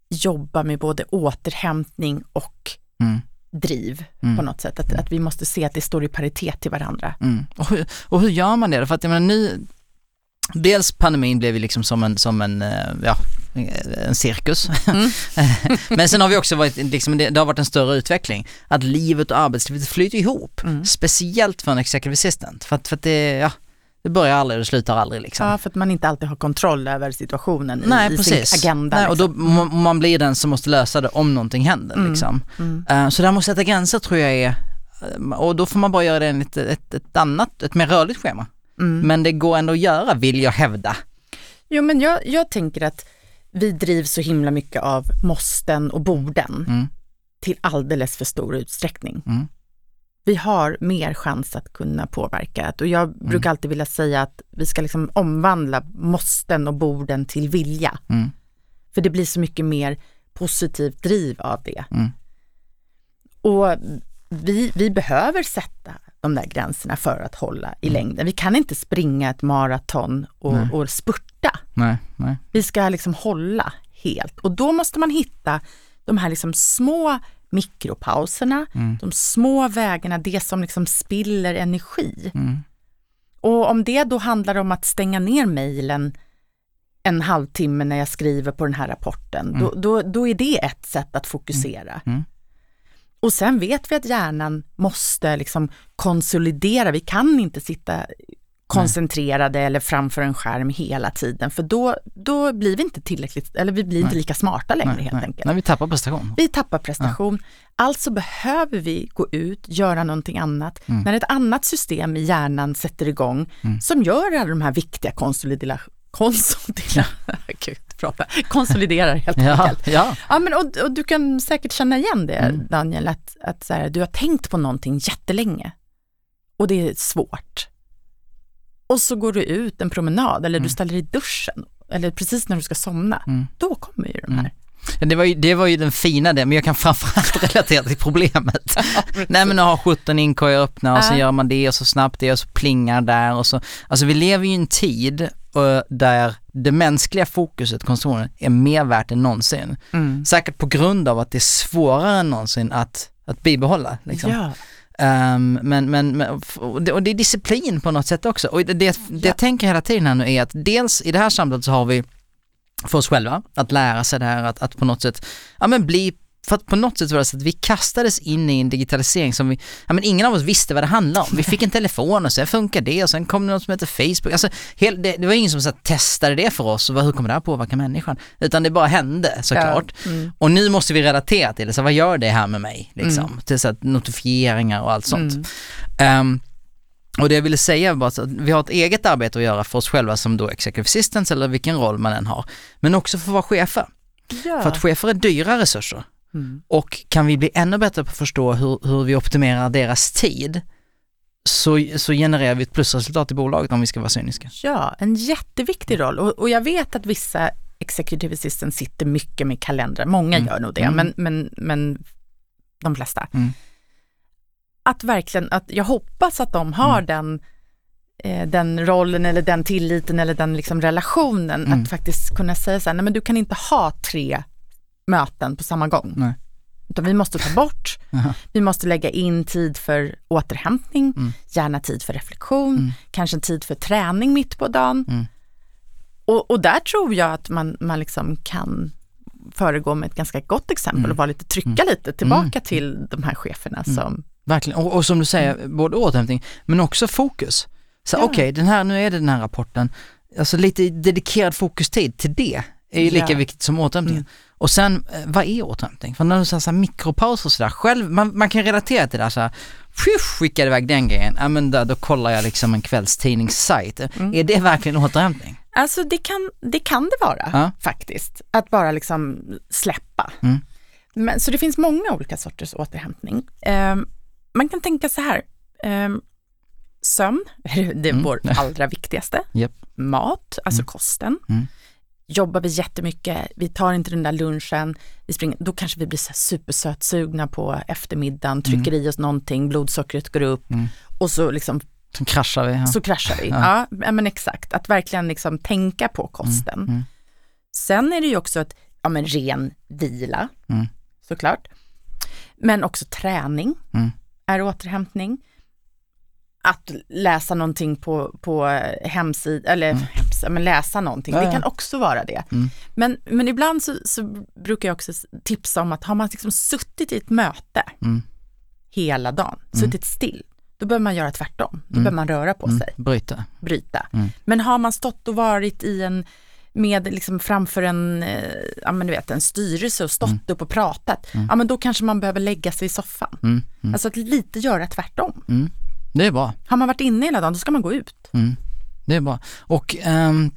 jobba med både återhämtning och Mm. driv Mm. på något sätt. Att, att vi måste se att det står i paritet till varandra. Mm. Och, hur, och hur gör man det? För att jag menar nu, dels pandemin blev ju liksom som en, som en, eh, ja, en cirkus. Mm. Men sen har vi också varit, liksom, det, det har varit en större utveckling. Att livet och arbetslivet flyter ihop. Mm. Speciellt för en executive assistant. För att, för att det, ja, det börjar aldrig och det slutar aldrig liksom. Ja, för att man inte alltid har kontroll över situationen Nej, i, precis. sin agenda. Nej, och då liksom. man, man blir den som måste lösa det om någonting händer Mm. liksom. Eh, Så där måste sätta gränser tror jag är, eh, och då får man bara göra det enligt ett, ett annat, ett mer rörligt schema. Mm. Men det går ändå att göra, vill jag hävda. Jo, men jag, jag tänker att vi drivs så himla mycket av måsten och borden Mm. till alldeles för stor utsträckning. Mm. Vi har mer chans att kunna påverka. Och jag Mm. brukar alltid vilja säga att vi ska liksom omvandla måsten och borden till vilja. Mm. För det blir så mycket mer positivt driv av det. Mm. Och vi, vi behöver sätta de där gränserna för att hålla i längden. Vi kan inte springa ett maraton och, Nej. och spurta. Nej, nej. Vi ska liksom hålla helt. Och då måste man hitta de här liksom små mikropauserna, Mm. de små vägarna, det som liksom spiller energi. Mm. Och om det då handlar om att stänga ner mejlen en halvtimme när jag skriver på den här rapporten, då, då, då är det ett sätt att fokusera. Och sen vet vi att hjärnan måste liksom konsolidera, vi kan inte sitta koncentrerade eller framför en skärm hela tiden, för då, då blir vi inte tillräckligt, eller vi blir inte Nej. lika smarta längre nej, helt nej. enkelt. Nej, vi tappar prestation. Vi tappar prestation, alltså behöver vi gå ut, göra någonting annat. Mm. När ett annat system i hjärnan sätter igång Mm. som gör alla de här viktiga konsolidera, konsolidera, Gud, prata, konsoliderar helt Ja, enkelt. ja. Ja, men, och, och du kan säkert känna igen det Mm. Daniel, att, att så här, du har tänkt på någonting jättelänge och det är svårt. Och så går du ut en promenad eller du ställer dig i duschen eller precis när du ska somna. Mm. Då kommer ju de Mm. här. Ja, Det var, ju, det var ju den fina det, men jag kan framförallt relatera till problemet. Nej men att ha 17 inkorgar öppna och så gör man det och så snabbt det och så plingar där och så. Alltså vi lever ju i en tid där det mänskliga fokuset, koncentrationen, är mer värt än någonsin. Mm. Säkert på grund av att det är svårare än någonsin att, att bibehålla. Liksom. Ja. Ehm, men, men, men och, det, och det är disciplin på något sätt också. Och det, det, det jag tänker hela tiden här nu är att dels i det här samtalet så har vi för oss själva, att lära sig det här, att, att på något sätt, ja men bli för att på något sätt var det så att vi kastades in i en digitalisering som vi, ja men ingen av oss visste vad det handlade om. Vi fick en telefon och sen funkar det och sen kom det något som heter Facebook. Alltså, hel, det, det var ingen som så testade det för oss och vad, hur kommer det här påverka människan? Utan det bara hände såklart. Ja, mm. Och nu måste vi relatera till det, så vad gör det här med mig? Liksom, Mm. till så att notifieringar och allt sånt. Ehm, och det jag ville säga var att vi har ett eget arbete att göra för oss själva som då executive assistants eller vilken roll man än har. Men också för våra chefer. Ja. För att chefer är dyra resurser. Mm. Och kan vi bli ännu bättre på att förstå hur, hur vi optimerar deras tid så, så genererar vi ett plusresultat i bolaget om vi ska vara cyniska. Ja, en jätteviktig roll. Och, och jag vet att vissa executive assistants sitter mycket med kalendrar. Många Mm. gör nog det, Mm. men, men, men de flesta. Mm. Att verkligen, att jag hoppas att de har Mm. den, eh, den rollen eller den tilliten eller den liksom relationen Mm. att faktiskt kunna säga så här, nej men du kan inte ha tre möten på samma gång. Nej. Utan vi måste ta bort, vi måste lägga in tid för återhämtning, Mm. gärna tid för reflektion, Mm. kanske en tid för träning mitt på dagen. Mm. Och, och där tror jag att man, man liksom kan föregå med ett ganska gott exempel Mm. och vara lite, trycka lite tillbaka till de här cheferna Mm. som, Verkligen, och, och som du säger, både återhämtning men också fokus. Så Ja. okej, den här, nu är det den här rapporten, alltså lite dedikerad fokustid till det är ju lika Ja. viktigt som återhämtningen. Mm. Och sen, eh, vad är återhämtning? För när du säger så mikropauser och sådär, själv, man, man kan relatera till det där så här, pjuff, skickade iväg den grejen, ja men där, då kollar jag liksom en kvällstidningssajt. Mm. Är det verkligen återhämtning? alltså det kan det, kan det vara Ja. faktiskt. Att bara liksom släppa. Mm. Men, så det finns många olika sorters återhämtning. Ehm, man kan tänka så här, ehm, sömn, det är Mm. vår allra viktigaste. Japp. Mat, alltså Mm. kosten. Mm. Jobbar vi jättemycket, vi tar inte den där lunchen, vi springer, då kanske vi blir så supersötsugna på eftermiddagen, trycker i oss någonting, blodsockret går upp Mm. och så liksom Sen kraschar vi. Ja. så kraschar vi. Ja. Ja. men exakt. Att verkligen liksom tänka på kosten. mm. Sen är det ju också att, ja men ren vila, Mm. såklart. Men också träning Mm. är återhämtning. Att läsa någonting på, på hemsida, eller hemsida, men läsa någonting, Mm. Ja, det ja. kan också vara det. Mm. Men, men ibland så, så brukar jag också tipsa om att har man liksom suttit i ett möte Mm. hela dagen, suttit still, då behöver man göra tvärtom. Då Mm. behöver man röra på Mm. sig Bryta. bryta. Mm. Men har man stått och varit i en, med liksom framför en, eh, ja men du vet en styrelse och stått upp och pratat, ja men då kanske man behöver lägga sig i soffan. Mm. Mm. Alltså att lite göra tvärtom. Mm. Det är bra. Har man varit inne hela dagen, då ska man gå ut. Det är bra. Och ehm,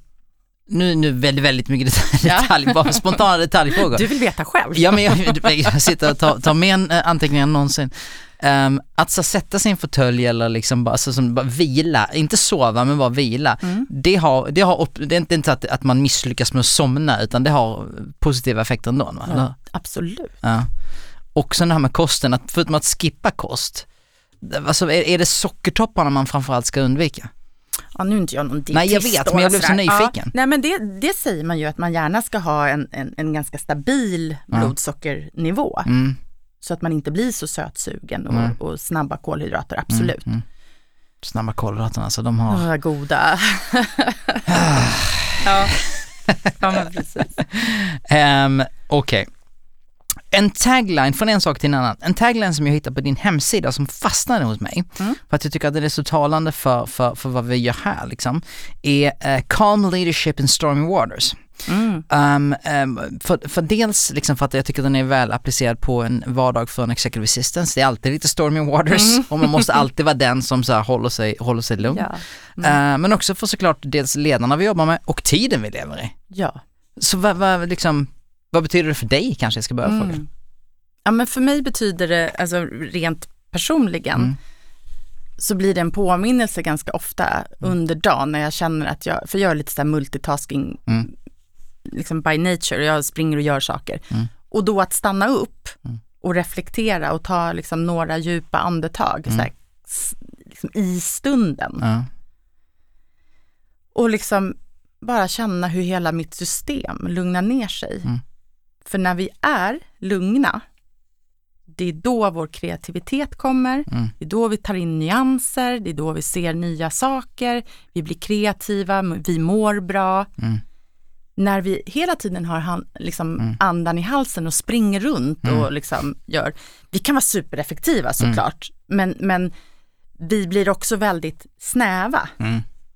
nu, nu väldigt, väldigt mycket detalj, Ja. detalj bara spontana detaljfrågor. Du vill veta själv. Ja men jag, jag sitter och tar, tar med en eh, anteckningar än någonsin. Ehm, att så sätta sig i en fåtölj eller liksom bara, så, som, bara vila, inte sova men bara vila. Mm. Det, har, det, har, det är inte, inte att, att man misslyckas med att somna utan det har positiva effekter ändå. Va? Ja, absolut. Ja. Och sen det här med kosten, att förutom att skippa kost, alltså är, är det sockertopparna man framförallt ska undvika? Ja, nu är inte jag någon dietist. Nej, jag vet, men jag blev så nyfiken. Ja, nej men det, det säger man ju att man gärna ska ha en, en, en ganska stabil Ja. blodsockernivå. Mm. Så att man inte blir så sötsugen och, och snabba kolhydrater, absolut. Mm. Snabba kolhydraterna, så de har... Ja, goda. ja. ja, men precis. Um, Okej. En tagline, från en sak till en annan. En tagline som jag hittade på din hemsida som fastnade hos mig, Mm. för att jag tycker att det är så talande för, för, för vad vi gör här liksom, är eh, Calm Leadership in Stormy Waters. Mm. Um, um, för, för dels liksom för att jag tycker att den är väl applicerad på en vardag för en executive assistant. Det är alltid lite stormy waters Mm. och man måste alltid vara den som så håller, sig, håller sig lugn. Ja. Uh, men också för såklart dels ledarna vi jobbar med och tiden vi lever i. ja. Så vad, vad, liksom, vad betyder det för dig kanske jag ska börja fråga? Mm. Ja, men för mig betyder det, alltså rent personligen, Mm. så blir det en påminnelse ganska ofta under dagen när jag känner att jag, för jag är lite så här multitasking, Mm. liksom by nature, jag springer och gör saker. Mm. Och då att stanna upp Mm. och reflektera och ta liksom några djupa andetag Mm. så här, liksom i stunden. Och liksom bara känna hur hela mitt system lugnar ner sig. Mm. För när vi är lugna, det är då vår kreativitet kommer, Mm. det är då vi tar in nyanser, det är då vi ser nya saker, vi blir kreativa, vi mår bra. Mm. när vi hela tiden har han, liksom andan i halsen och springer runt och liksom gör, vi kan vara supereffektiva såklart, men, men vi blir också väldigt snäva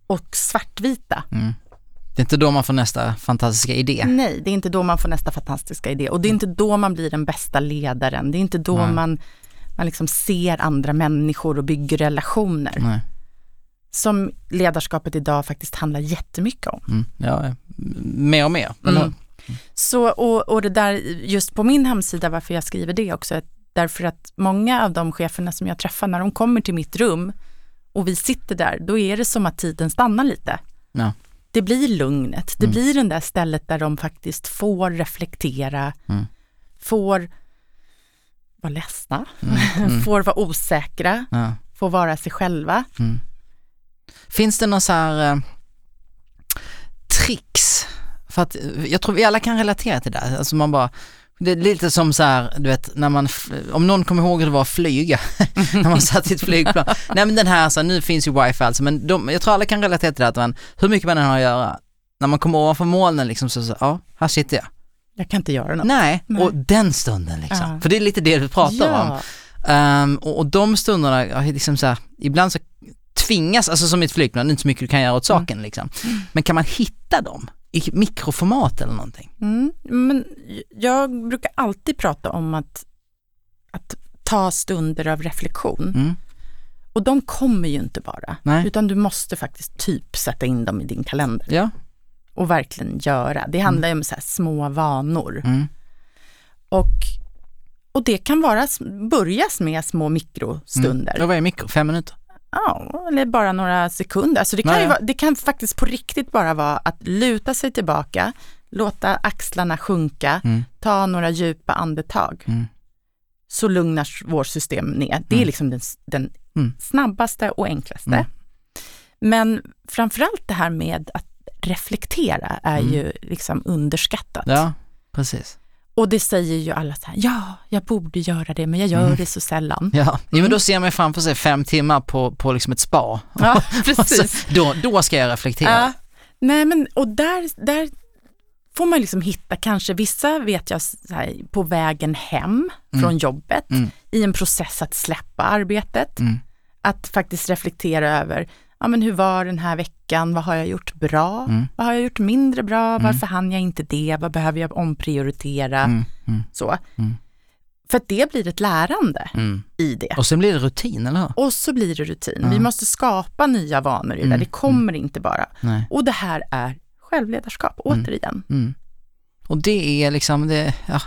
och svartvita. Det är inte då man får nästa fantastiska idé. Nej, det är inte då man får nästa fantastiska idé och det är inte då man blir den bästa ledaren. Det är inte då man, man liksom ser andra människor och bygger relationer. Nej. Som ledarskapet idag faktiskt handlar jättemycket om. Mm. Ja, mer och mer. Mm. Så, och, och det där, just på min hemsida, varför jag skriver det också, är därför att många av de cheferna som jag träffar, när de kommer till mitt rum och vi sitter där, då är det som att tiden stannar lite. Ja. Det blir lugnet, det blir det där stället där de faktiskt får reflektera, Mm. får vara ledsna, får vara osäkra, Ja. får vara sig själva. Finns det någon så här eh, tricks? För att eh, jag tror vi alla kan relatera till det. Alltså man bara, det är lite som så här, du vet, när man, om någon kommer ihåg hur det var att flyga, när man satt i ett flygplan. Nej men den här, så här, nu finns ju wifi alltså, men de, jag tror alla kan relatera till det att man, hur mycket man än har att göra, när man kommer ovanför molnen liksom så, så ja, här sitter jag. Jag kan inte göra något. Nej, Nej. och den stunden liksom. Ja. För det är lite det du pratar om. ja. Ehm, och, och de stunderna, liksom så här, ibland så tvingas, alltså som i ett flygplan, det är inte så mycket du kan göra åt saken liksom. Men kan man hitta dem i mikroformat eller någonting? Mm, men jag brukar alltid prata om att, att ta stunder av reflektion. Mm. Och de kommer ju inte bara, Nej. utan du måste faktiskt typ sätta in dem i din kalender Ja. och verkligen göra. Det handlar ju om så små vanor. Mm. Och, och det kan vara, börjas med små mikrostunder. Mm. Vad är mikro? Fem minuter? Ja, eller bara några sekunder. Alltså det, kan ju vara, det kan faktiskt på riktigt bara vara att luta sig tillbaka, låta axlarna sjunka, Mm. ta några djupa andetag. Mm. Så lugnar vårt system ner. Det är liksom den, den Mm. snabbaste och enklaste. Mm. Men framförallt det här med att reflektera är ju liksom underskattat. Mm. Ja, precis. Och det säger ju alla så här, ja, jag borde göra det, men jag gör Mm. det så sällan. Ja, jo, men då ser man framför sig fem timmar på, på liksom ett spa. Ja, precis. då, då ska jag reflektera. Ja. Nej men och där, där får man liksom hitta kanske, vissa vet jag här, på vägen hem från jobbet, Mm. i en process att släppa arbetet, Mm. att faktiskt reflektera över, ja men hur var den här veckan, vad har jag gjort bra, Mm. vad har jag gjort mindre bra, varför hann jag inte det, vad behöver jag omprioritera, Mm. Mm. så. Mm. För att det blir ett lärande Mm. i det. Och sen blir det rutin, eller hur? Och så blir det rutin. Vi måste skapa nya vanor i det, Mm. det kommer inte bara. Nej. Och det här är självledarskap, återigen. Mm. Och det är liksom, det, ja,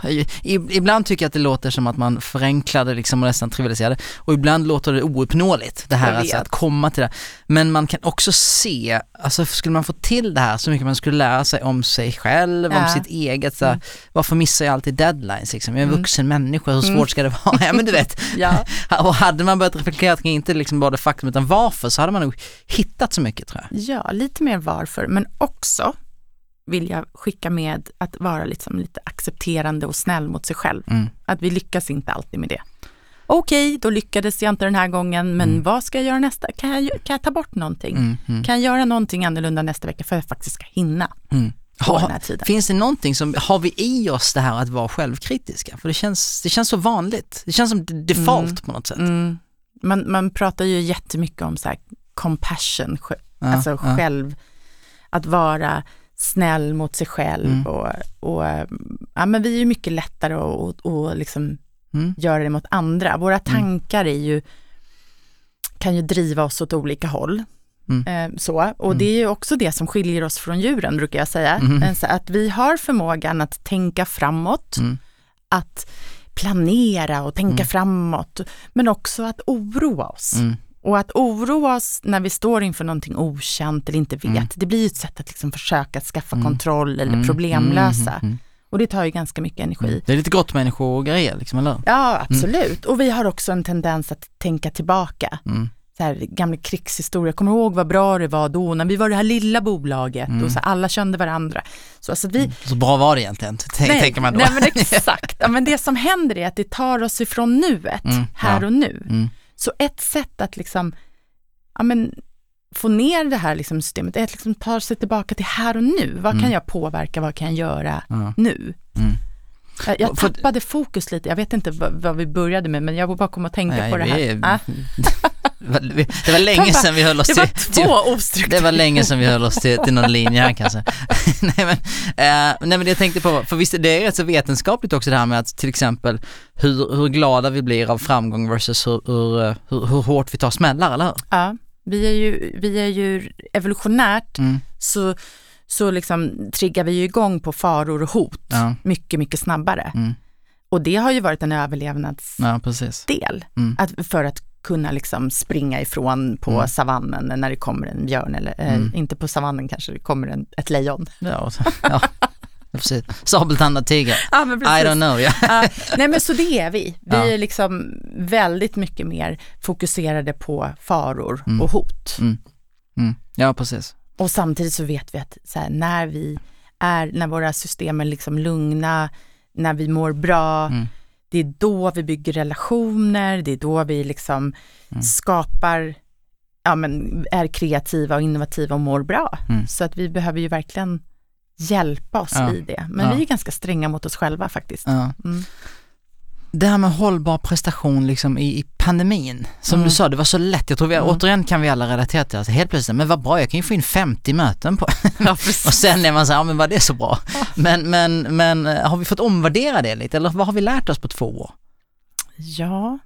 ibland tycker jag att det låter som att man förenklar det liksom och nästan trivialiserar det. Och ibland låter det ouppnåeligt, det här alltså att komma till det. Men man kan också se, alltså skulle man få till det här så mycket man skulle lära sig om sig själv, om Ja. sitt eget, så här, varför missar jag alltid deadlines liksom? Jag är en Mm. vuxen människa, hur svårt ska det vara? Ja men du vet. Ja. Och hade man börjat reflektera kring inte liksom bara det faktum utan varför så hade man nog hittat så mycket tror jag. Ja, lite mer varför, men också vill jag skicka med att vara liksom lite accepterande och snäll mot sig själv. Mm. Att vi lyckas inte alltid med det. Okej, då lyckades jag inte den här gången, men vad ska jag göra nästa? Kan jag, kan jag ta bort någonting? Mm, mm, Kan jag göra någonting annorlunda nästa vecka för att jag faktiskt ska hinna mm. Ha- den här tiden? Finns det någonting som, har vi i oss det här att vara självkritiska? För det känns, det känns så vanligt. Det känns som default på något sätt. Mm. Man, man pratar ju jättemycket om så här compassion, Ja, alltså ja. själv, att vara snäll mot sig själv Mm. och, och ja, men vi är ju mycket lättare att liksom Mm. göra det mot andra. Våra tankar är ju, kan ju driva oss åt olika håll. Mm. Eh, så. Och det är ju också det som skiljer oss från djuren, brukar jag säga. Mm. Att vi har förmågan att tänka framåt, Mm. att planera och tänka Mm. framåt, men också att oroa oss. Mm. Och att oroa oss när vi står inför någonting okänt eller inte vet, Mm. det blir ju ett sätt att liksom försöka skaffa Mm. kontroll eller Mm, problemlösa. mm, mm, Och det tar ju ganska mycket energi. mm. Det är lite gott människogrejer liksom, eller? Ja, absolut. Och vi har också en tendens att tänka tillbaka. Mm. Så här, gamla krigshistoria, kommer ihåg vad bra det var då när vi var det här lilla bolaget Mm. och så alla kände varandra. Så alltså vi, Så bra var det egentligen, tänk, tänker man då. nej men exakt. Ja, men det som händer är att det tar oss ifrån nuet, Mm, här ja. och nu. Mm. Så ett sätt att liksom, ja men få ner det här liksom systemet, är att liksom ta sig tillbaka till här och nu. Vad Mm. kan jag påverka, vad kan jag göra Ja. nu? Mm. Jag, För- tappade fokus lite, jag vet inte vad, vad vi började med, men jag bara kom att tänka Nej, på det vi här. är- Ah, Det var, det var länge sedan vi höll oss det var till, till två ostrukturerade. Det var länge sedan vi höll oss till, till någon linje här kanske. nej, men, eh, nej men det jag tänkte på, för visst det är rätt så vetenskapligt också det här med att till exempel hur, hur glada vi blir av framgång versus hur, hur, eh, hur, hur hårt vi tar smällar, eller hur? Ja, vi är ju, vi är ju evolutionärt Mm. så, så liksom triggar vi ju igång på faror och hot Ja, mycket, mycket snabbare. Mm. Och det har ju varit en överlevnadsdel, ja. Mm. att, för att kunna liksom springa ifrån på Mm. savannen när det kommer en björn, eller eh, Mm. inte på savannen kanske det kommer en, ett lejon. Ja, ja. precis. Sabeltandad tiger. Ja, I don't know. Ja. Ja, nej men så det är vi. Vi Ja. är liksom väldigt mycket mer fokuserade på faror Mm. och hot. Mm. ja, precis. Och samtidigt så vet vi att här, när vi är, när våra system är liksom lugna, när vi mår bra, Mm. det är då vi bygger relationer, det är då vi liksom Mm. skapar, ja men är kreativa och innovativa och mår bra. Mm. Så att vi behöver ju verkligen hjälpa oss Ja. i det. Men Ja. vi är ganska stränga mot oss själva faktiskt. Ja. Det här med hållbar prestation liksom i, i pandemin, som Mm. du sa, det var så lätt. Jag tror vi, Mm. återigen kan vi alla relatera till att helt plötsligt, men vad bra, jag kan ju få in 50 möten på Ja, Och sen är man så här, ja men var det så bra? Men, men, men eh, har vi fått omvärdera det lite eller vad har vi lärt oss på två år? Ja,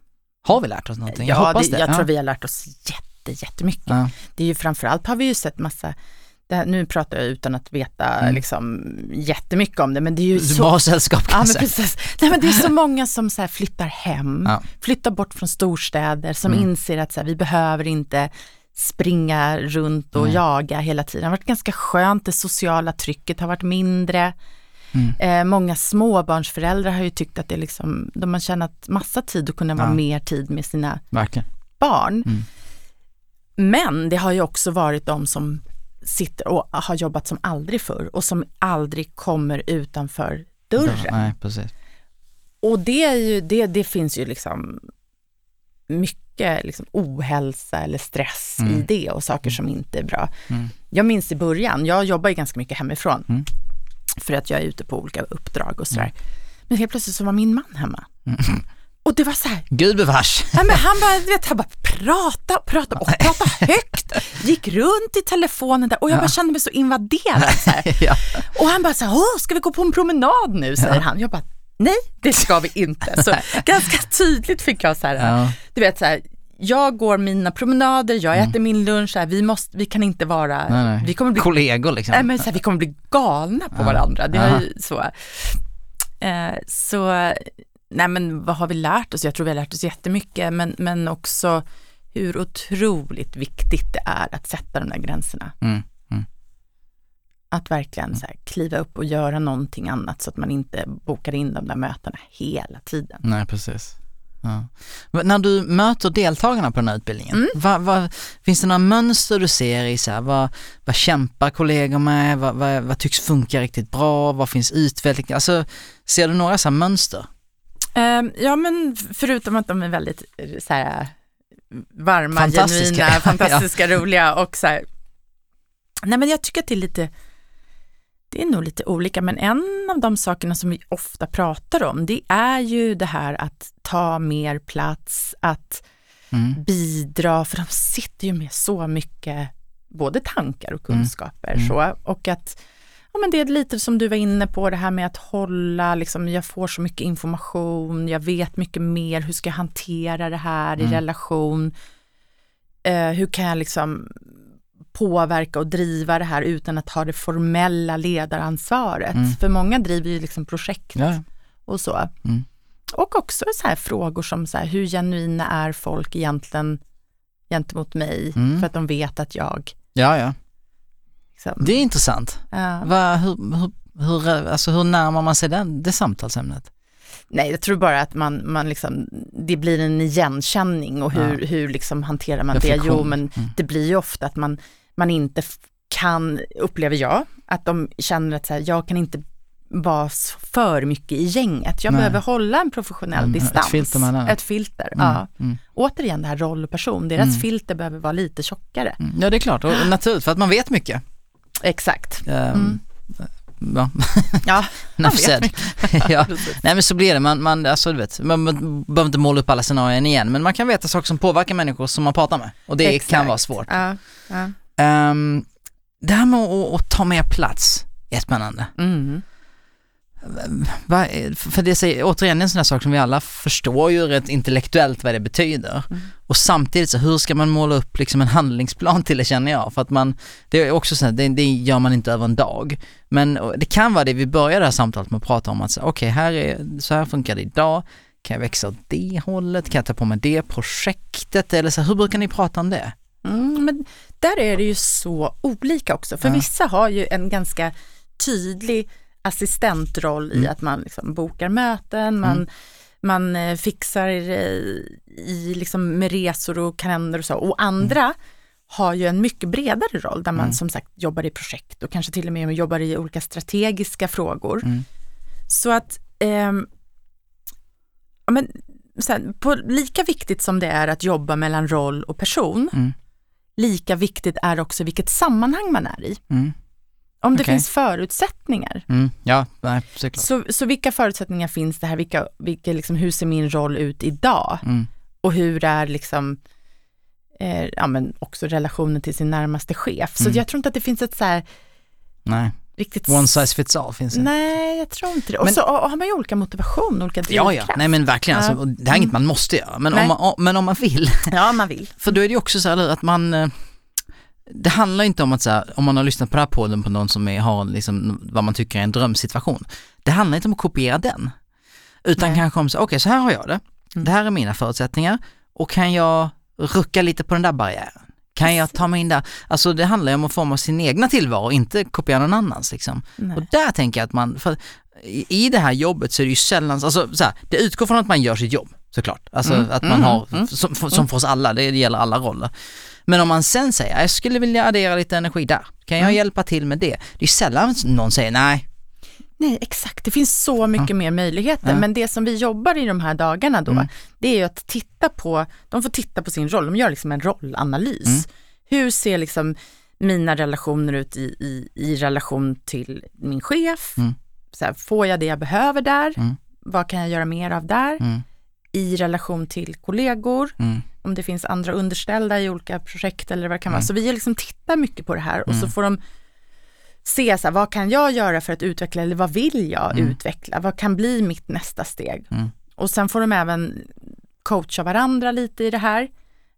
Har vi lärt oss någonting? Jag ja hoppas det, det. jag ja. tror vi har lärt oss jätte, jättemycket. Ja. Det är ju framförallt har vi ju sett massa, det här, nu pratar jag utan att veta Mm. liksom jättemycket om det, men det är ju Du så sällskap kan Ja, men precis. Nej, men det är så många som så här flyttar hem, Ja. flyttar bort från storstäder, som Mm. inser att så här, vi behöver inte springa runt och Nej. jaga hela tiden. Det har varit ganska skönt, det sociala trycket har varit mindre. Mm. Eh, många småbarnsföräldrar har ju tyckt att det liksom, de har tjänat massa tid att kunna vara Ja. mer tid med sina Verkligen. barn. Mm. Men det har ju också varit de som sitter och har jobbat som aldrig förr och som aldrig kommer utanför dörren. Nej, precis. Och det, är ju, det, det finns ju liksom mycket liksom ohälsa eller stress Mm. i det och saker som inte är bra. Mm. Jag minns i början, jag jobbar ju ganska mycket hemifrån Mm. för att jag är ute på olika uppdrag och sådär. Men helt plötsligt så var min man hemma. Mm. Och det var så här, Gud bevars. Ja, men han bara, vet, han bara prata, prata och prata högt, gick runt i telefonen där och jag bara kände mig så invaderad. Så ja. Och han bara så här, Åh, ska vi gå på en promenad nu, säger han. Jag bara, nej, det ska vi inte. Så ganska tydligt fick jag så här, Ja. du vet så här, jag går mina promenader, jag äter min lunch, så här, vi, måste, vi kan inte vara, Mm. Nej, nej. vi kommer bli Kollegor liksom. Nej, men så här, vi kommer bli galna på Ja. varandra. Det Ja. är så. Eh, så, nej men vad har vi lärt oss? Jag tror vi har lärt oss jättemycket, men, men också hur otroligt viktigt det är att sätta de där gränserna. Mm. Mm. Att verkligen så här, kliva upp och göra någonting annat så att man inte bokar in de där mötena hela tiden. Nej, precis. Ja. När du möter deltagarna på den här utbildningen, Mm. vad, vad, finns det några mönster du ser i så här, vad, vad kämpar kollegor med, vad, vad, vad tycks funka riktigt bra, vad finns utveckling, alltså ser du några så här mönster? Eh, ja, men förutom att de är väldigt eh, så här, varma, Fantastiska. genuina, Ja. fantastiska, roliga och så här. Nej, men jag tycker att det är lite, det är nog lite olika, men en av de sakerna som vi ofta pratar om, det är ju det här att ta mer plats, att Mm. bidra, för de sitter ju med så mycket både tankar och kunskaper. Mm. Så, och att ja, men det är lite som du var inne på, det här med att hålla, liksom, jag får så mycket information, jag vet mycket mer, hur ska jag hantera det här i Mm. relation? Eh, hur kan jag liksom påverka och driva det här utan att ha det formella ledaransvaret? Mm. För många driver ju liksom projekt Ja. och så. Mm. Och också så här frågor som så här, hur genuina är folk egentligen gentemot mig Mm. för att de vet att jag ja, ja. Liksom, Det är intressant. ja. Va, hur, hur, hur, alltså, hur närmar man sig den, det samtalsämnet? Nej, jag tror bara att man, man liksom, det blir en igenkänning och hur, hur liksom hanterar man det? Reflektion. Jo, men Mm. det blir ju ofta att man, man inte kan, upplever jag, att de känner att så här, jag kan inte vara för mycket i gänget. Jag Nej. behöver hålla en professionell Mm, ett distans. filter mellan. Ett filter, Mm, ja. mm, Återigen det här roll och person, deras Mm. filter behöver vara lite tjockare. mm. Ja det är klart, och naturligt för att man vet mycket. Exakt. Ehm, Mm. Ja, Ja, man vet ja. Nej men så blir det, man, man, alltså, du vet, man, man behöver inte måla upp alla scenarion igen men man kan veta saker som påverkar människor som man pratar med och det Exakt. kan vara svårt. Ja, ja. Ehm, det här med att, att ta mer plats är spännande. Mm. För det säger, återigen en sån här sak som vi alla förstår ju rätt intellektuellt vad det betyder. Mm. Och samtidigt så hur ska man måla upp liksom en handlingsplan till det känner jag. För att man, det är också så här, det, det gör man inte över en dag. Men det kan vara det vi börjar det här samtalet med att prata om att okej här är, så här funkar det idag. Kan jag växa åt det hållet? Kan jag ta på mig det projektet? Eller så här, hur brukar ni prata om det? Mm, men där är det ju så olika också, för Ja. vissa har ju en ganska tydlig assistentroll i Mm. att man liksom bokar möten, man, man eh, fixar eh, i liksom med resor och kalender och så. Och andra har ju en mycket bredare roll där man Mm. som sagt jobbar i projekt och kanske till och med jobbar i olika strategiska frågor. Mm. Så att ehm, ja, men, så här, på, lika viktigt som det är att jobba mellan roll och person, Mm. lika viktigt är också vilket sammanhang man är i. Mm. Om det Okej. finns förutsättningar. Mm. Ja, nej, såklart. Så, så vilka förutsättningar finns det här? Vilka, vilka liksom, hur ser min roll ut idag? Mm. Och hur är liksom, eh, ja, men också relationen till sin närmaste chef? Så Mm. jag tror inte att det finns ett så här Nej, riktigt... one size fits all finns det. Nej, jag tror inte det. Och Men- så och har man ju olika motivation, olika Ja, drivkraft. ja, nej men verkligen. Ja. Alltså, och det här är inget man måste göra, men om, man, men om man vill. ja, man vill. För då är det ju också så här att man, eh, det handlar inte om att så här, om man har lyssnat på den här podden på någon som är, har liksom vad man tycker är en drömsituation. Det handlar inte om att kopiera den. Utan Nej. kanske om så, okej så här har jag det, Mm. det här är mina förutsättningar och kan jag rucka lite på den där barriären? Kan jag ta mig in där? Alltså det handlar ju om att forma sin egna tillvaro, inte kopiera någon annans liksom. Nej. Och där tänker jag att man, för i i det här jobbet så är det ju sällan, alltså så här, det utgår från att man gör sitt jobb såklart. Alltså Mm, att man mm, har, mm, som, som för oss alla, det gäller alla roller. Men om man sen säger, jag skulle vilja addera lite energi där, kan jag Mm. hjälpa till med det? Det är sällan någon säger nej. Nej, exakt. Det finns så mycket mer möjligheter. Ja. Men det som vi jobbar i de här dagarna då, Mm. det är ju att titta på, de får titta på sin roll, de gör liksom en rollanalys. Mm. Hur ser liksom mina relationer ut i, i, i relation till min chef? Mm. Så här, får jag det jag behöver där? Mm. Vad kan jag göra mer av där? Mm, I relation till kollegor, mm, om det finns andra underställda i olika projekt eller vad det kan Mm. vara. Så vi liksom tittar mycket på det här och så Mm. får de se så här, vad kan jag göra för att utveckla eller vad vill jag Mm. utveckla? Vad kan bli mitt nästa steg? Mm. Och sen får de även coacha varandra lite i det här.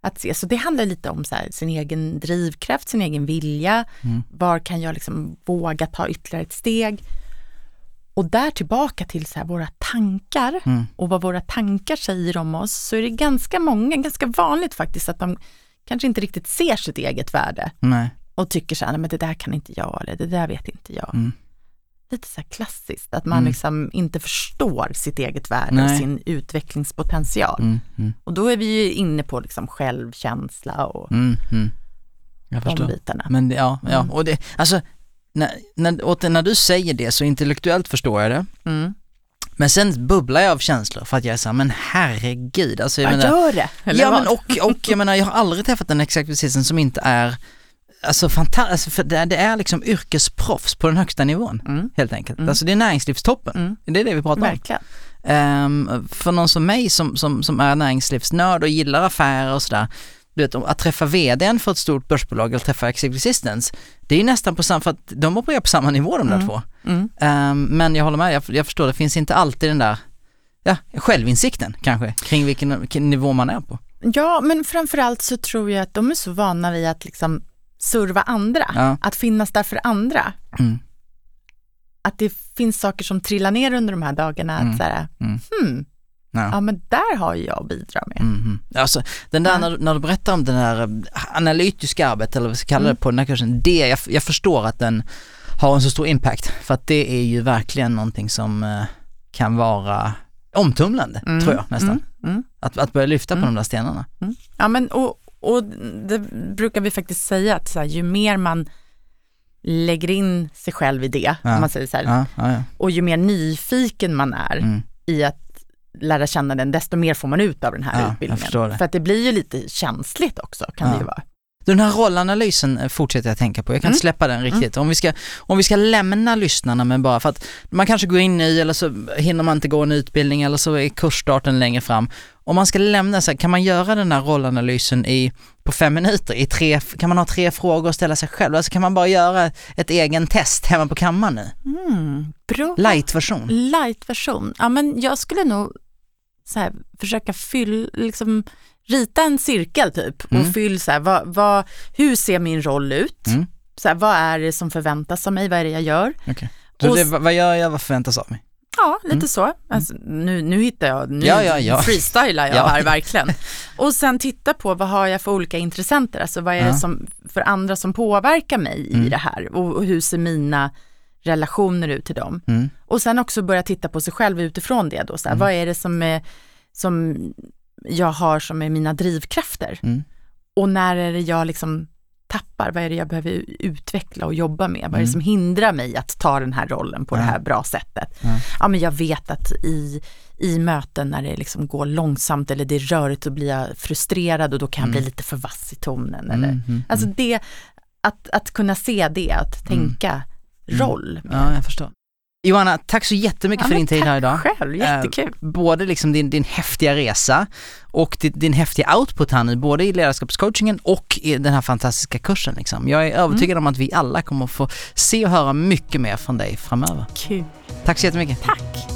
Att se. Så det handlar lite om här, sin egen drivkraft, sin egen vilja. Mm. Var kan jag liksom våga ta ytterligare ett steg? Och där tillbaka till så våra tankar mm, och vad våra tankar säger om oss så är det ganska många, ganska vanligt faktiskt att de kanske inte riktigt ser sitt eget värde nej. och tycker så här, "Nej, men det där kan inte jag eller det där vet inte jag. Mm. Lite så här klassiskt, att man Mm. liksom inte förstår sitt eget värde Nej. och sin utvecklingspotential. Mm, mm, Och då är vi ju inne på liksom självkänsla och mm. Jag de förstår. bitarna. Men det, ja, ja, och det, alltså, när, när, när du säger det så intellektuellt förstår jag det. Mm. Men sen bubblar jag av känslor för att jag är såhär, men herregud, alltså jag Ja, menar, gör det! Eller ja vad? men och, och jag menar jag har aldrig träffat en exekutivisten som inte är Alltså fantastiskt, för det, det är liksom yrkesproffs på den högsta nivån Mm. helt enkelt. Mm. Alltså det är näringslivstoppen, Mm. det är det vi pratar om. Verkligen. Ehm, för någon som mig som, som, som är näringslivsnörd och gillar affärer och sådär, du vet, att träffa vdn för ett stort börsbolag eller träffa executive assistants, det är ju nästan på samma, för att de opererar på samma nivå de där Mm. två. Mm. Ehm, men jag håller med, jag, jag förstår, det finns inte alltid den där, ja, självinsikten kanske, kring vilken, nivå man är på. Ja, men framförallt så tror jag att de är så vana vid att liksom serva andra, Ja. att finnas där för andra. Mm. Att det finns saker som trillar ner under de här dagarna, Mm. att så här, Mm. hmm, Ja. ja men där har ju jag att bidra med. Mhm. Alltså den där Ja. när, du- när du berättar om den här eh, analytiska arbetet eller vad vi ska kalla Mm. det på den här kursen, det, jag, jag förstår att den har en så stor impact för att det är ju verkligen någonting som eh, kan vara omtumlande Mm. tror jag nästan. Mm. Mm. Att, att börja lyfta på Mm. de där stenarna. Ja, men och, och det brukar vi faktiskt säga att så här, ju mer man lägger in sig själv i det, Ja. om man säger så här, Ja, ja, ja. och ju mer nyfiken man är Mm. i att lära känna den, desto mer får man ut av den här Ja, utbildningen. För att det blir ju lite känsligt också, kan Ja. det ju vara. Den här rollanalysen eh, fortsätter jag tänka på, jag kan inte Mm. släppa den riktigt. Om, vi ska, om vi ska lämna lyssnarna med bara för att man kanske går in i eller så hinner man inte gå en utbildning eller så är kursstarten längre fram. Om man ska lämna så här, kan man göra den här rollanalysen i, på fem minuter? I tre, kan man ha tre frågor och ställa sig själv? Alltså kan man bara göra ett egen test hemma på kammaren nu? Mm, bra. Light-version? Light-version. Ja, men jag skulle nog så här, försöka fylla, liksom, rita en cirkel typ och Mm. fyll så här, vad, vad, hur ser min roll ut? Mm. Så här, vad är det som förväntas av mig? Vad är det jag gör? Okej. Så Och det, vad gör jag, vad förväntas av mig? Ja, lite så. Alltså, nu, nu hittar jag, nu Ja, ja, ja. freestylar jag Ja. här verkligen. Och sen titta på vad har jag för olika intressenter, alltså vad är det som, för andra som påverkar mig Mm. i det här och, och hur ser mina relationer ut till dem? Mm. Och sen också börja titta på sig själv utifrån det då, så här, Mm. vad är det som, är, som jag har som är mina drivkrafter? Mm. Och när är det jag liksom tappar, vad är det jag behöver utveckla och jobba med? Vad är Mm. det som hindrar mig att ta den här rollen på Ja. det här bra sättet? Ja. Ja men jag vet att i, i möten när det liksom går långsamt eller det är rörigt så blir jag frustrerad och då kan jag Mm. bli lite för vass i tonen. Eller, Mm, mm, Alltså mm. det, att, att kunna se det, att Mm. Mm. roll. Ja, jag förstår. Johanna, tack så jättemycket Ja, för din tid här idag. Tack själv, jättekul. både liksom din, din häftiga resa och din, din häftiga output här nu, både i ledarskapscoachingen och i den här fantastiska kursen liksom. Jag är övertygad om att vi alla kommer få se och höra mycket mer från dig framöver. Kul. Tack så jättemycket. Tack.